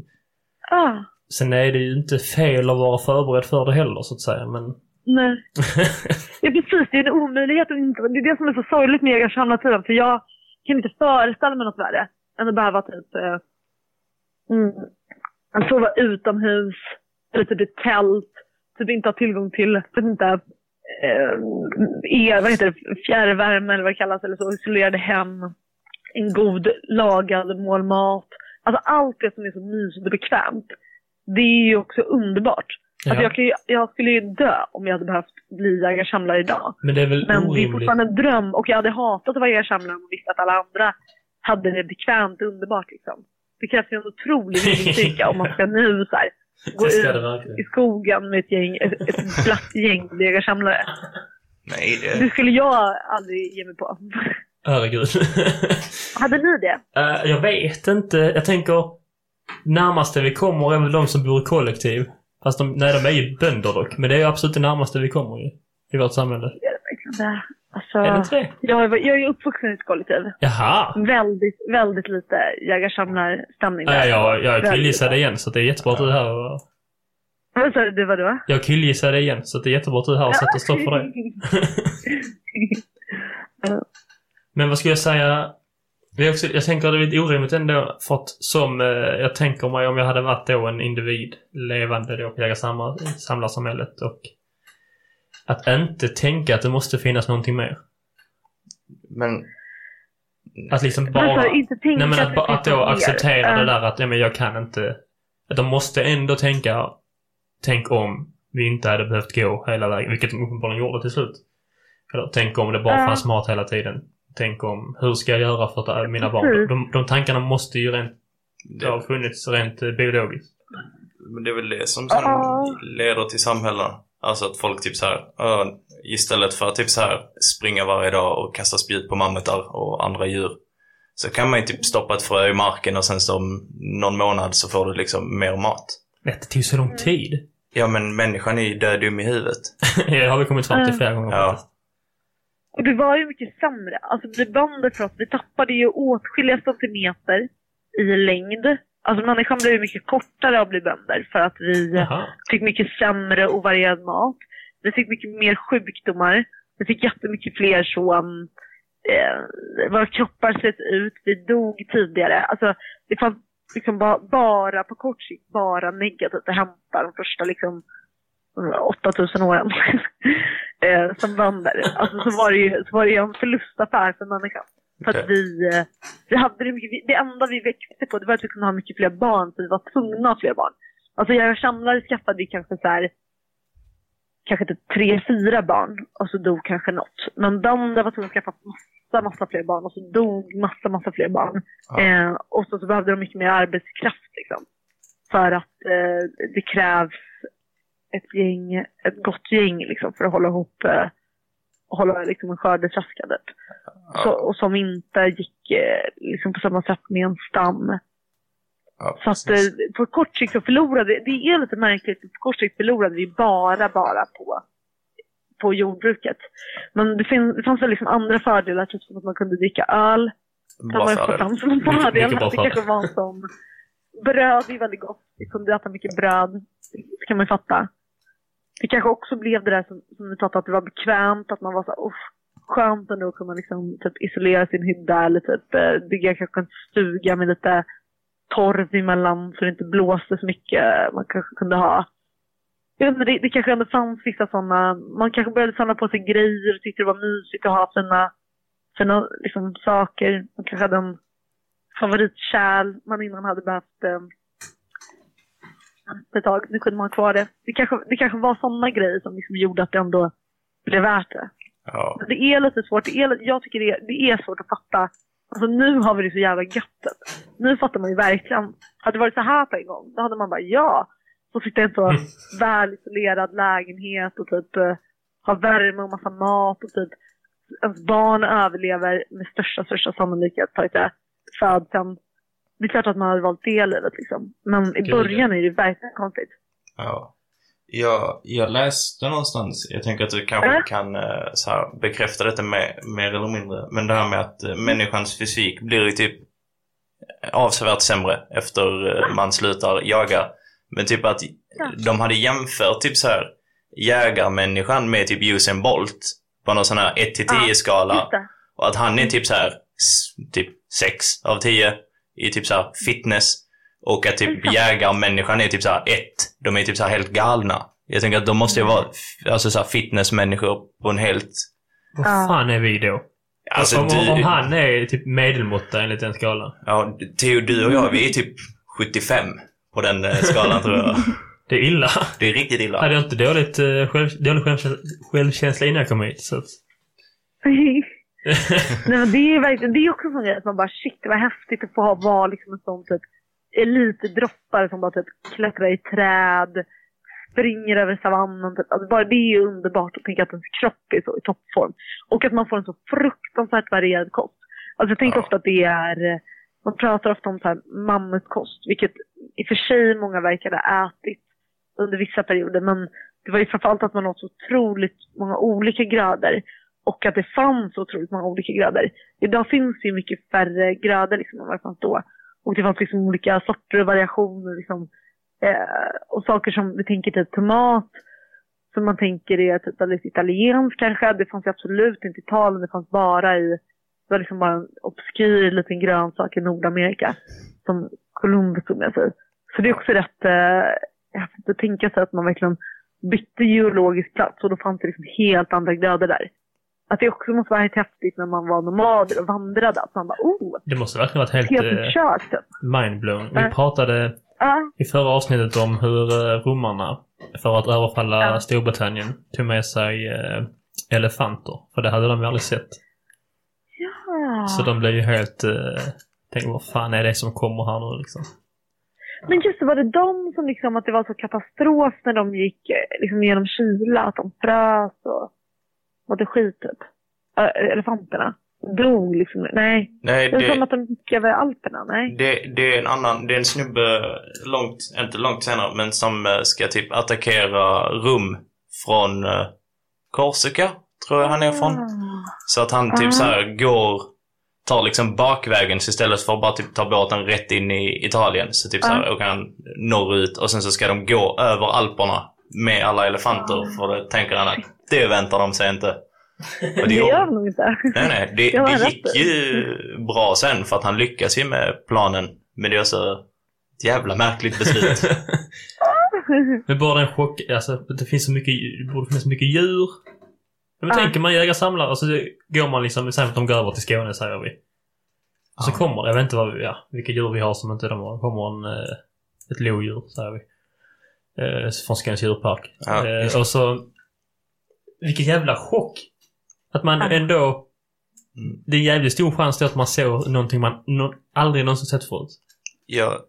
Ja, sen är det ju inte fel att vara förberedd för det heller så att säga men nej. Ja, precis. Det är en omöjlighet att inte... Det är det som är så sorgligt med jägarsamlartiden. För jag kan inte föreställa mig något värre än att behöva typ... Eh, mm, att sova utomhus, eller typ i tält, typ inte ha tillgång till, vet inte, eh, el, vad heter det, fjärrvärme eller vad det kallas, eller så, isolerade hem, en god lagad målmat. Alltså allt det som är så mysigt och bekvämt, det är ju också underbart. Alltså Ja. jag, kan ju, jag skulle ju dö om jag hade behövt bli jägarsamlare idag. Men det är väl Men det är orimligt. fortfarande en dröm och jag hade hatat att vara jägarsamlare om jag visste att alla andra hade det bekvämt och underbart. Liksom. Det krävs ju en otrolig viljestyrka om man ska nu så här, gå Det ut det i skogen med ett gäng, ett, ett glatt gäng jägarsamlare. Nej, Det det... skulle jag aldrig ge mig på. Herregud. Hade ni det? Eh, jag vet inte. Jag tänker närmaste vi kommer är väl de som bor i kollektiv. Fast de, nej, de är ju bönder dock. Men det är absolut det närmaste vi kommer ju. I vårt samhälle. Är det verkligen det? Alltså, Är det inte det? jag, jag är uppvuxen i ett kollektiv. Jaha! Väldigt, väldigt lite jägarsamlarstämning Ja, jag, jag killgissade igen så det är jättebra att du är här och... Vad sa du? Det var då? Jag killgissade igen så det är jättebra att du är här och sätter stopp för det. Men vad skulle jag säga? Är också, jag tänker att det är lite orimligt ändå för att som eh, jag tänker mig om jag hade varit då en individ levande då på jägarsamlarsamhället och att inte tänka att det måste finnas någonting mer. Men... Att liksom alltså, bara... inte tänka Nej men att, finns att då acceptera det där att ja, men jag kan inte... Att de måste ändå tänka Tänk om vi inte hade behövt gå hela vägen, vilket de uppenbarligen gjorde till slut. Eller tänk om det bara fanns mat hela tiden. Tänk om, hur ska jag göra för att mina barn... De, de tankarna måste ju rent, Det, ha funnits rent biologiskt. men det är väl det som sen leder till samhällen. Alltså att folk typ så här, istället för att typ så här springa varje dag och kasta spjut på mammutar och andra djur. Så kan man ju typ stoppa ett frö i marken och sen så om någon månad så får du liksom mer mat. Det tog så lång tid. Ja men människan är ju död dum i huvudet. det har vi kommit fram till flera gånger Ja. Och det var ju mycket sämre. Alltså bli bönder för oss, vi tappade ju åtskilliga centimeter i längd. Alltså människan blev mycket kortare av att bli bönder för att vi Jaha. fick mycket sämre och varierad mat. Vi fick mycket mer sjukdomar. Vi fick jättemycket fler så... um, Eh, våra kroppar slet ut, vi dog tidigare. Alltså det fanns liksom bara, bara på kort sikt bara negativt att hämta de första liksom 8000 åren eh, som bönder. Alltså så var det ju så var det ju en förlustaffär för människan. För att Okej. vi, eh, vi hade det mycket, det enda vi växte på det var att vi kunde ha mycket fler barn, så vi var tvungna att ha fler barn. Alltså jag samlare skaffade vi kanske så här, kanske typ tre, fyra barn och så dog kanske något. Men bönder var tvungna att skaffa massa, massa fler barn och så dog massa, massa fler barn. Ja. Eh, och så, så behövde de mycket mer arbetskraft liksom. För att eh, det krävs ett gäng, ett gott gäng liksom för att hålla ihop eh, hålla liksom en skördetröska typ. Så, och som inte gick eh, liksom på samma sätt med en stam. Ja, Så att eh, på kort sikt så förlorade det är lite märkligt, på kort sikt förlorade vi bara, bara på, på jordbruket. Men det, fin- det fanns väl liksom andra fördelar, typ som att man kunde dricka öl. Var ju få fram som en fördel. Det kanske var som bröd är väldigt gott. Vi kunde äta mycket bröd. Det kan man ju fatta. Det kanske också blev det där som, som vi pratade att det var bekvämt, att man var så här, skönt ändå att kunna liksom typ isolera sin hydda eller typ eh, bygga kanske en stuga med lite torv emellan så det inte blåste så mycket. Man kanske kunde ha jag vet inte, det, det kanske ändå fanns vissa sådana, man kanske började samla på sig grejer och tyckte det var mysigt att ha sina, sina liksom, saker. Man kanske hade en favoritkärl man innan hade behövt eh, ett tag. Nu kunde man ha kvar det. Det kanske, det kanske var sådana grejer som liksom gjorde att det ändå blev värt det. Ja. Men det är lite svårt. Det är, jag tycker det är, det är svårt att fatta. Alltså nu har vi det så jävla göttet. Nu fattar man ju verkligen. Hade det varit så här på en gång, då hade man bara ja. Så sitta i en så väl isolerad lägenhet och typ eh, ha värme och massa mat och typ ens barn överlever med största, största sannolikhet föds sen. Det är klart att man hade valt det livet liksom. Men i början är det verkligen konstigt. Ja. Jag, jag läste någonstans, jag tänker att du kanske Äh? kan eh, så här, bekräfta detta med, mer eller mindre, men det här med att eh, människans fysik blir ju typ avsevärt sämre efter eh, man slutar jaga. Men typ att de hade jämfört typ så här jägarmänniskan med typ Usain Bolt på någon sån här 1 till 10 Ja, skala. Just det. Och att han är typ så här typ 6 av 10 i typ så här fitness. Och att typ jägarmänniskan är typ så här 1. De är typ så här helt galna. Jag tänker att de måste ju vara f- alltså så här fitnessmänniskor på en helt... Vad fan är vi då? Alltså om, du... om han är typ medelmåtta enligt den skalan. Ja, Theo, du och jag, vi är typ 75 på den eh, skalan tror jag. Det är illa. Det är riktigt illa. Hade jag inte dåligt, eh, själv, dålig självkänsla, självkänsla innan jag kom hit. Så att, Nej, men det är verkligen, det är också en sån grej att man bara shit vad häftigt att få ha, vara liksom en sån typ elitdroppare som bara typ klättrar i träd, springer över savannen. Typ. Alltså bara det är ju underbart att tänka att ens kropp är så i toppform. Och att man får en så fruktansvärt varierad kost. Alltså jag tänker Ja. ofta att det är, man pratar ofta om så här mammutkost, vilket i och för sig många verkar ha ätit under vissa perioder. Men det var ju framförallt att man åt så otroligt många olika grödor och att det fanns otroligt många olika grödor. Idag finns det ju mycket färre grödor liksom än vad det fanns då. Och det fanns liksom olika sorter och variationer liksom. Eh, och saker som vi tänker typ tomat, som man tänker är typ väldigt italienskt kanske. Det fanns ju absolut inte i Italien, det fanns bara i, det var liksom bara en obskyr liten grönsak i Nordamerika. Som Columbus tog med sig. Så det är också rätt eh, häftigt att tänka sig att man verkligen bytte geologisk plats och då fanns det liksom helt andra grödor där. Att det också måste vara helt häftigt när man var nomader och vandrade. Att man bara oh, det måste verkligen varit helt helt eh, typ. mindblown. Vi Ja. pratade Ja, i förra avsnittet om hur eh, romarna, för att överfalla Ja. Storbritannien, tog med sig eh, elefanter. För det hade de ju aldrig sett. ja. Så de blev ju helt... Tänkte vad fan är det som kommer här nu liksom? Men just det, var det de som liksom att det var så katastrof när de gick liksom genom kyla, att de frös och skit typ? Elefanterna. Dog liksom. Nej. Nej, Det är som att de gick över Alperna. Nej. det, det är en annan, det är en snubbe långt, inte långt senare, men som eh, ska typ attackera Rum från eh, Korsika, tror jag han är från. Ah. Så att han typ Ah. så här går, tar liksom bakvägen så istället för att bara typ ta båten rätt in i Italien. Så typ så här Ah. åker han norrut och sen så ska de gå över Alperna med alla elefanter. För det tänker han att det väntar de sig inte. Och Det gör de nog inte. nej, nej, det, Det gick ju bra sen för att han lyckas ju med planen. Men det är så ett jävla märkligt beslut. Men bara en chock, alltså det finns så mycket, det borde finnas så mycket djur. Men Ja. tänker man jägare samlare, alltså det går man liksom, säg att de går över till Skåne säger vi. Och så Ja. kommer, jag vet inte vad, ja, vilka djur vi har som inte de har. Kommer en, eh, ett lodjur säger vi. Eh, från Skånes djurpark. Ja, eh, och så, vilken jävla chock! Att man Ja. ändå, Mm. det är en jävligt stor chans att man såg någonting man no, aldrig någonsin sett förut. Ja,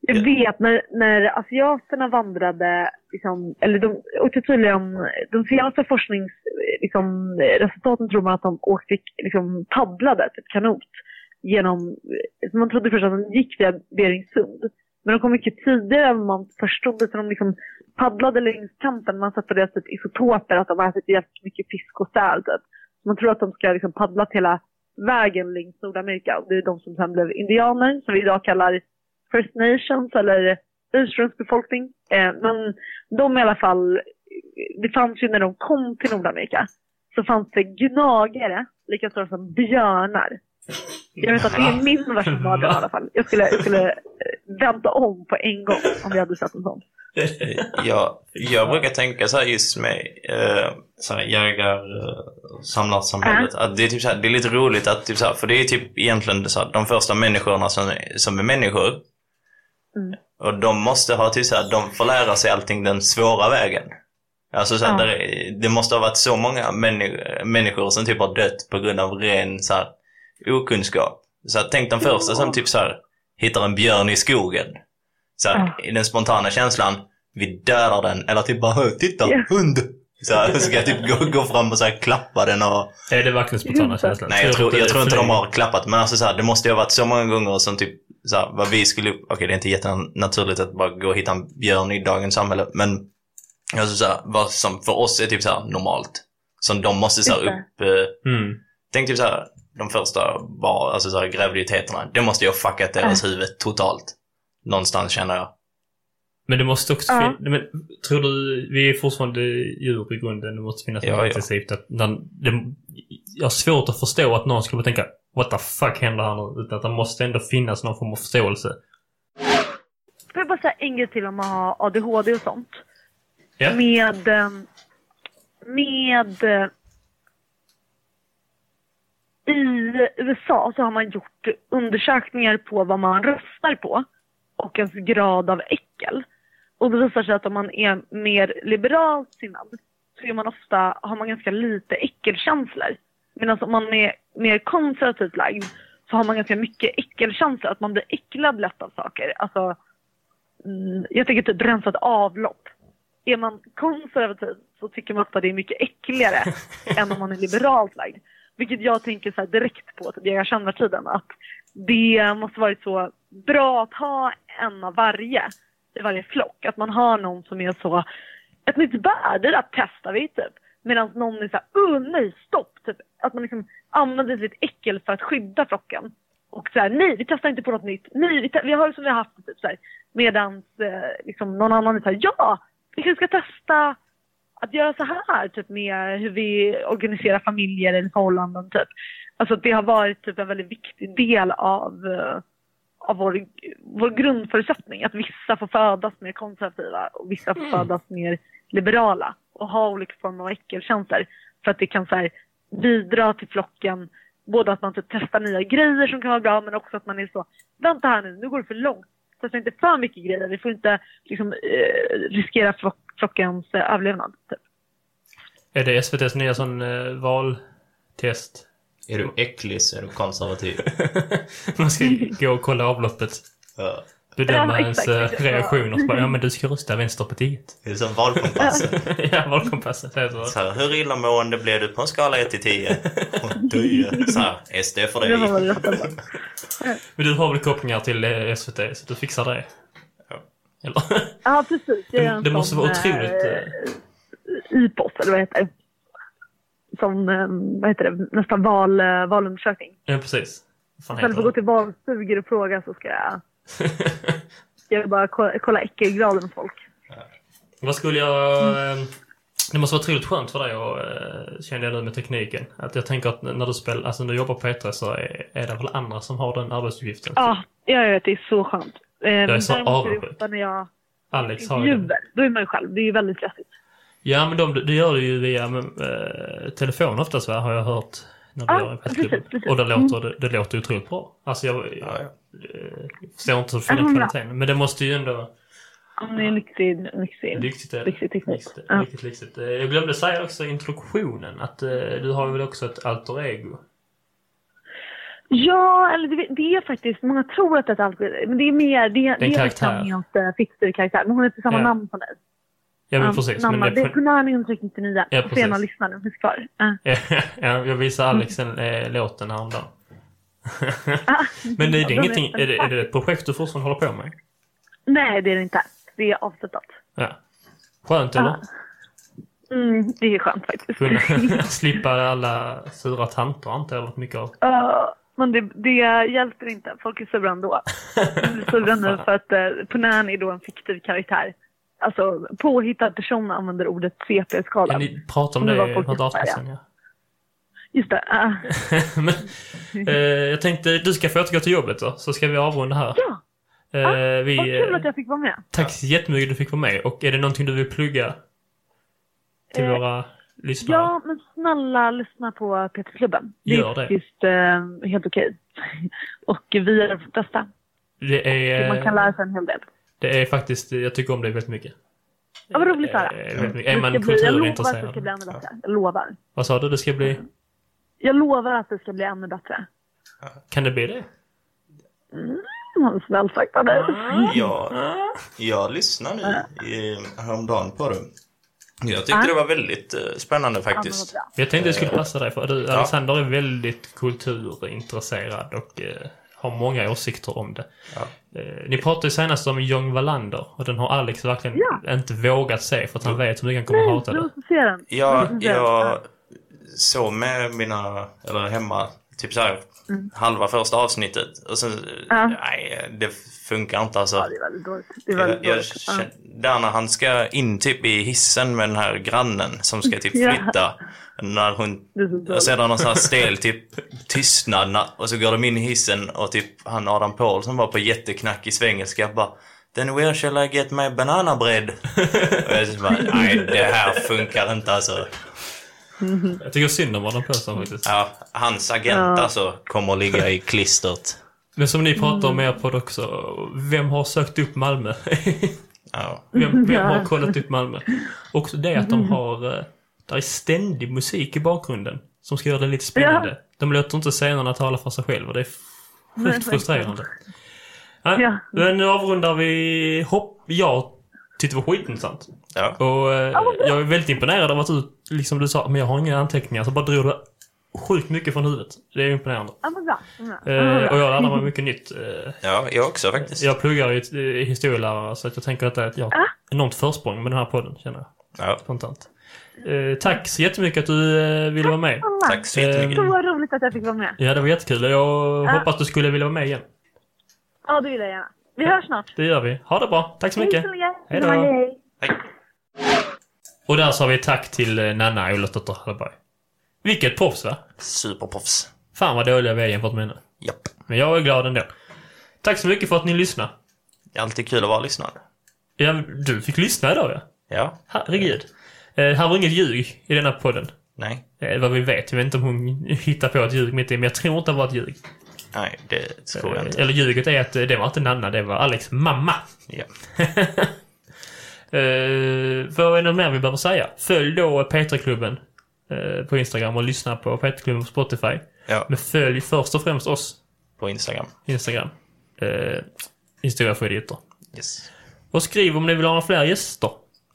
Jag vet när, när asiaterna vandrade, liksom, eller de, och till tydligen, de senaste forskningsresultaten liksom, resultaten tror man att de åkte, liksom, paddlade, typ kanot, genom, man trodde först att de gick via Beringsund. Men de kom mycket tidigare än man förstod så de liksom paddlade längs kanten. Man sett på deras typ, isotoper att de har ätit jävligt mycket fisk och säl. Typ. Man tror att de ska liksom paddlat hela vägen längs Nordamerika. Och det är de som sen blev indianer, som vi idag kallar First Nations eller ursprungsbefolkning. Eh, men de i alla fall, det fanns ju när de kom till Nordamerika så fanns det gnagare, lika stora som björnar. Jag vet att det är min värsta mardröm i alla fall. Jag skulle, jag skulle eh, vänta om på en gång om vi hade sett en sån. Ja, jag brukar tänka så här just med eh, så här jägar eh, samlarsamhället. Att det är typ så här, det är lite roligt att typ så här, för det är typ egentligen så här, de första människorna som, är- som är människor. Mm. Och de måste ha typ såhär, de får lära sig allting den svåra vägen. Alltså såhär, Ja. där är- det måste ha varit så många männi- människor som typ har dött på grund av ren så här, okunskap. Så tänk den första som typ så här, hittar en björn i skogen. Så här, Ja. i den spontana känslan, vi dödar den. Eller typ bara, "Hö, titta, Ja. hund! Så här, så ska jag typ gå, gå fram och så här, klappa den och... Är det verkligen spontana känslan? Nej, jag tror, jag tror inte de har klappat. Men alltså så här, det måste ju ha varit så många gånger som typ, så här, vad vi skulle, okej det är inte jättenaturligt att bara gå och hitta en björn i dagens samhälle, men alltså så här, vad som för oss är typ så här normalt. Som de måste så upp, eh, Mm. tänk typ så här, de första bara, alltså så här, graviditeterna. Det måste ju ha fuckat deras huvud totalt. Någonstans känner jag. Men det måste också Ja. finnas... Men tror du... Vi är fortfarande djur i grunden. Det måste finnas Ja, något ja. intensivt. Att när, det, jag har svårt att förstå att någon skulle tänka What the fuck händer här nu? Utan att det måste ändå finnas någon form av förståelse. Får jag bara säga en grej till om att ha ADHD och sånt? Ja. Med... eh, Med... I USA så har man gjort undersökningar på vad man röstar på och ens grad av äckel. Och det visar sig att om man är mer liberalt sinnad så är man ofta, har man ganska lite äckelkänslor. Medan om man är mer konservativt lagd så har man ganska mycket äckelkänslor. Att man blir äcklad lätt av saker. Alltså, mm, jag tänker typ rensat avlopp. Är man konservativ så tycker man ofta det är mycket äckligare än om man är liberalt lagd. Vilket jag tänker så här direkt på typ jag känner tiden att det måste varit så bra att ha en av varje i varje flock. Att man har någon som är så ett nytt bär, det där testar vi typ. Medan någon är så här, oh nej, stopp! Typ. Att man liksom använder sitt äckel för att skydda flocken. Och så här, nej, vi testar inte på något nytt. Nej, vi, vi har det som vi har haft. Typ, så här. Medans eh, liksom, någon annan är så här, ja, vi kanske ska testa att göra så här typ med hur vi organiserar familjer eller förhållanden. Typ. Alltså det har varit typ en väldigt viktig del av, eh, av vår, vår grundförutsättning. Att vissa får födas mer konservativa och vissa får födas mer liberala och ha olika former av äckelkänslor. För att det kan så här, bidra till flocken, både att man typ testar nya grejer som kan vara bra men också att man är så, vänta här nu, nu går det för långt. Testa inte för mycket grejer, vi får inte liksom, eh, riskera flock, flockens eh, överlevnad. Typ. Är det SVTs nya sån eh, valtest? Är du äcklig så är du konservativ. Man ska gå och kolla avloppet. Ja. Bedöma Ja, ens exakt. eh, reaktioner. Så bara, ja men du ska rösta Vänsterpartiet. Det är som valkompassen. ja, valkompassen säger så. Så här, hur illamående blev du på en skala 1 till 10? Och du, så här, SD för Det dig. Men du har väl kopplingar till eh, SVT så du fixar det? Eller? Ja, precis. Det- det måste vara otroligt, Eh, IPOS, eller vad heter det? Som, eh, vad heter det, nästan val, eh, valundersökning. ja, precis. Fan Istället för att gå till valstugor och fråga så ska jag, ska jag bara kolla, kolla äckelgraden hos folk. Vad skulle jag... eh, Det måste vara otroligt skönt för dig och eh, känner jag nu med tekniken. Att jag tänker att när du spelar, alltså när du jobbar på P3 så är, är det väl andra som har den arbetsuppgiften. Ja, jag vet. Det är så skönt. Eh, är så däremot är det avundsjuk. när jag Alex har. Då är man ju själv. Det är ju väldigt stressigt. Ja, men de, det gör du ju via eh, telefon oftast va, har jag hört. När gör en precis, precis. Och det låter, det, det låter otroligt bra. Alltså jag, Ja, ja. eh, förstår inte hur fina kvaliteten Men det måste ju ändå... Ja, det är lyxig, lyxig. Lyxigt är det. Lyxig teknik. Lyxigt, Ja. Lyxigt. Jag glömde säga också i introduktionen att eh, du har väl också ett alter ego? Ja, eller det, det är faktiskt, många tror att det är ett alkohol, men det är mer, det, en det är karaktär. Tamias uh, Fichter-karaktär. Men hon heter samma Ja. namn som dig. Ja, men Um, precis. Namn, Men det är det, Kunani 199. Ja, Får gärna precis. lyssna, den finns kvar. Uh. ja, jag visade Alex en eh, låten häromdagen. Ah, Men det är, ja, det ingenting, är det, är det ett projekt du fortfarande håller på med? Nej, det är det inte. Det är avslutat. Ja. Skönt eller? Ah. Mm, det är skönt faktiskt. Kunna slippa alla sura tanter antar jag mycket av. Ja, men det, det hjälper inte. Folk är sura ändå. De blir sura nu för att uh, Punani är då en fiktiv karaktär. Alltså, påhittad person använder ordet Ja, CP-skalan. ni pratade om Det i något avsnitt sen ja. Just det. ah. Men, eh, jag tänkte, du ska få återgå till jobbet då, så ska vi avrunda här. Ja, Eh, vi, vad kul eh, att jag fick vara med. Tack så jättemycket att du fick vara med. Och är det någonting du vill plugga till Eh, våra lyssnare? Ja, men snälla lyssna på Peterklubben. Det Gör är det. faktiskt eh, helt okej. Och vi är de bästa. Det är, Man kan lära sig en hel del. det är faktiskt, jag tycker om det väldigt mycket. Ja, vad roligt att höra. Eh, mycket. Är Det man bli- Jag lovar att det ska kulturintresserad? bli ännu bättre. Jag lovar. Vad sa du? Det ska bli... Jag lovar att det ska bli ännu bättre. Kan det bli det? Mm, Snällt sagt av dig. Jag, jag lyssnade nu i, häromdagen på det. Jag tyckte det var väldigt eh, spännande Ja, faktiskt. bra. Jag tänkte det skulle passa dig för du, Alexander är väldigt kulturintresserad och eh, har många åsikter om det. Ja. Eh, ni pratade ju senast om Young Wallander och den har Alex verkligen Ja. inte vågat se för att han vet hur mycket han kommer Nej, hata det. den. Den. jag såg med mina, eller hemma, typ så här halva första avsnittet. Och sen, Ja. nej, det funkar inte alltså. Ja, det är väldigt dåligt. Det är Jag, väldigt jag, dåligt. Ja. känner- där när han ska in typ i hissen med den här grannen som ska typ Ja. flytta. När hon, och det någon sån här stel typ tystnad na- och så går de in i hissen och typ han Adam Paulsson var på jätteknackig svengelska bara Then where shall I get my banana bread? och jag bara, nej det här funkar inte alltså. Jag tycker synd om Adam Persson faktiskt. Ja, hans agent Ja. alltså kommer att ligga i klistret. Men som ni pratar om er podd också, vem har sökt upp Malmö? Ja. Vem, vem har Ja. kollat upp Malmö? Också det att de har, eh, där är ständig musik i bakgrunden som ska göra det lite spännande. De låter inte scenerna tala för sig själva. Det är sjukt frustrerande. Ja, Ja. Men nu avrundar vi hopp. Jag tyckte det var skitintressant. Ja. Och eh, jag är väldigt imponerad av att du, liksom du sa, men jag har inga anteckningar. Så bara drog du sjukt mycket från huvudet. Det är imponerande. Ja, men bra. Ja, Eh, bra. och jag lärde mig mycket nytt. Eh, ja, jag också faktiskt. jag pluggar eh, historielärare så att jag tänker att jag har enormt försprång med den här podden, känner jag Ja, spontant. Eh, tack så jättemycket att du eh, ville vara med. tack så jättemycket. Så roligt att jag fick vara med. Ja, det var jättekul. Jag hoppas du skulle vilja vara med igen. Ja, det vill jag gärna. Vi hörs snart. Det gör vi. Ha det bra. Tack så Hej mycket. så länge. Hej då. Hej. Och där sa vi tack till eh, Nanna Olofsdotter Hallberg. Vilket proffs va? Superproffs. Fan vad dåliga vi är jämfört med henne. Japp. Men jag är glad ändå. Tack så mycket för att ni lyssnade. Det är alltid kul att vara lyssnare. Ja, du fick lyssna idag ja. Ja. Herregud. Eh, här var inget ljug i denna podden. Nej. Eh, vad vi vet. Jag vet inte om hon hittar på ett ljug mitt i, men jag tror inte det var ett ljug. Nej, det tror jag inte. Eller ljuget är att det var inte Nanna, det var Alex mamma. Ja. Uh, vad är det mer vi behöver säga? Följ då P3-klubben eh, på Instagram och lyssna på P3-klubben på Spotify. ja, Men följ först och främst oss, på Instagram. Instagram. Uh, Historia för idioter. Yes. Och skriv om ni vill ha fler gäster.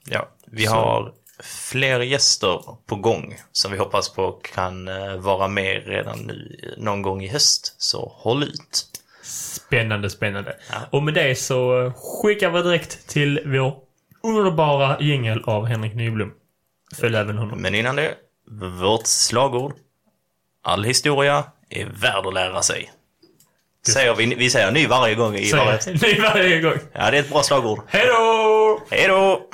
Ja, vi Så. har fler gäster på gång som vi hoppas på kan eh, vara med redan nu eh, någon gång i höst. Så håll ut. Spännande, spännande. Ja. Och med det så eh, skickar vi direkt till vår underbara jingel av Henrik Nyblom. Följ även honom. Men innan det, vårt slagord. All historia är värd att lära sig. Säger vi, vi säger ny varje gång i varje... Ny varje gång. Ja, det är ett bra slagord. Hej då! Hej då!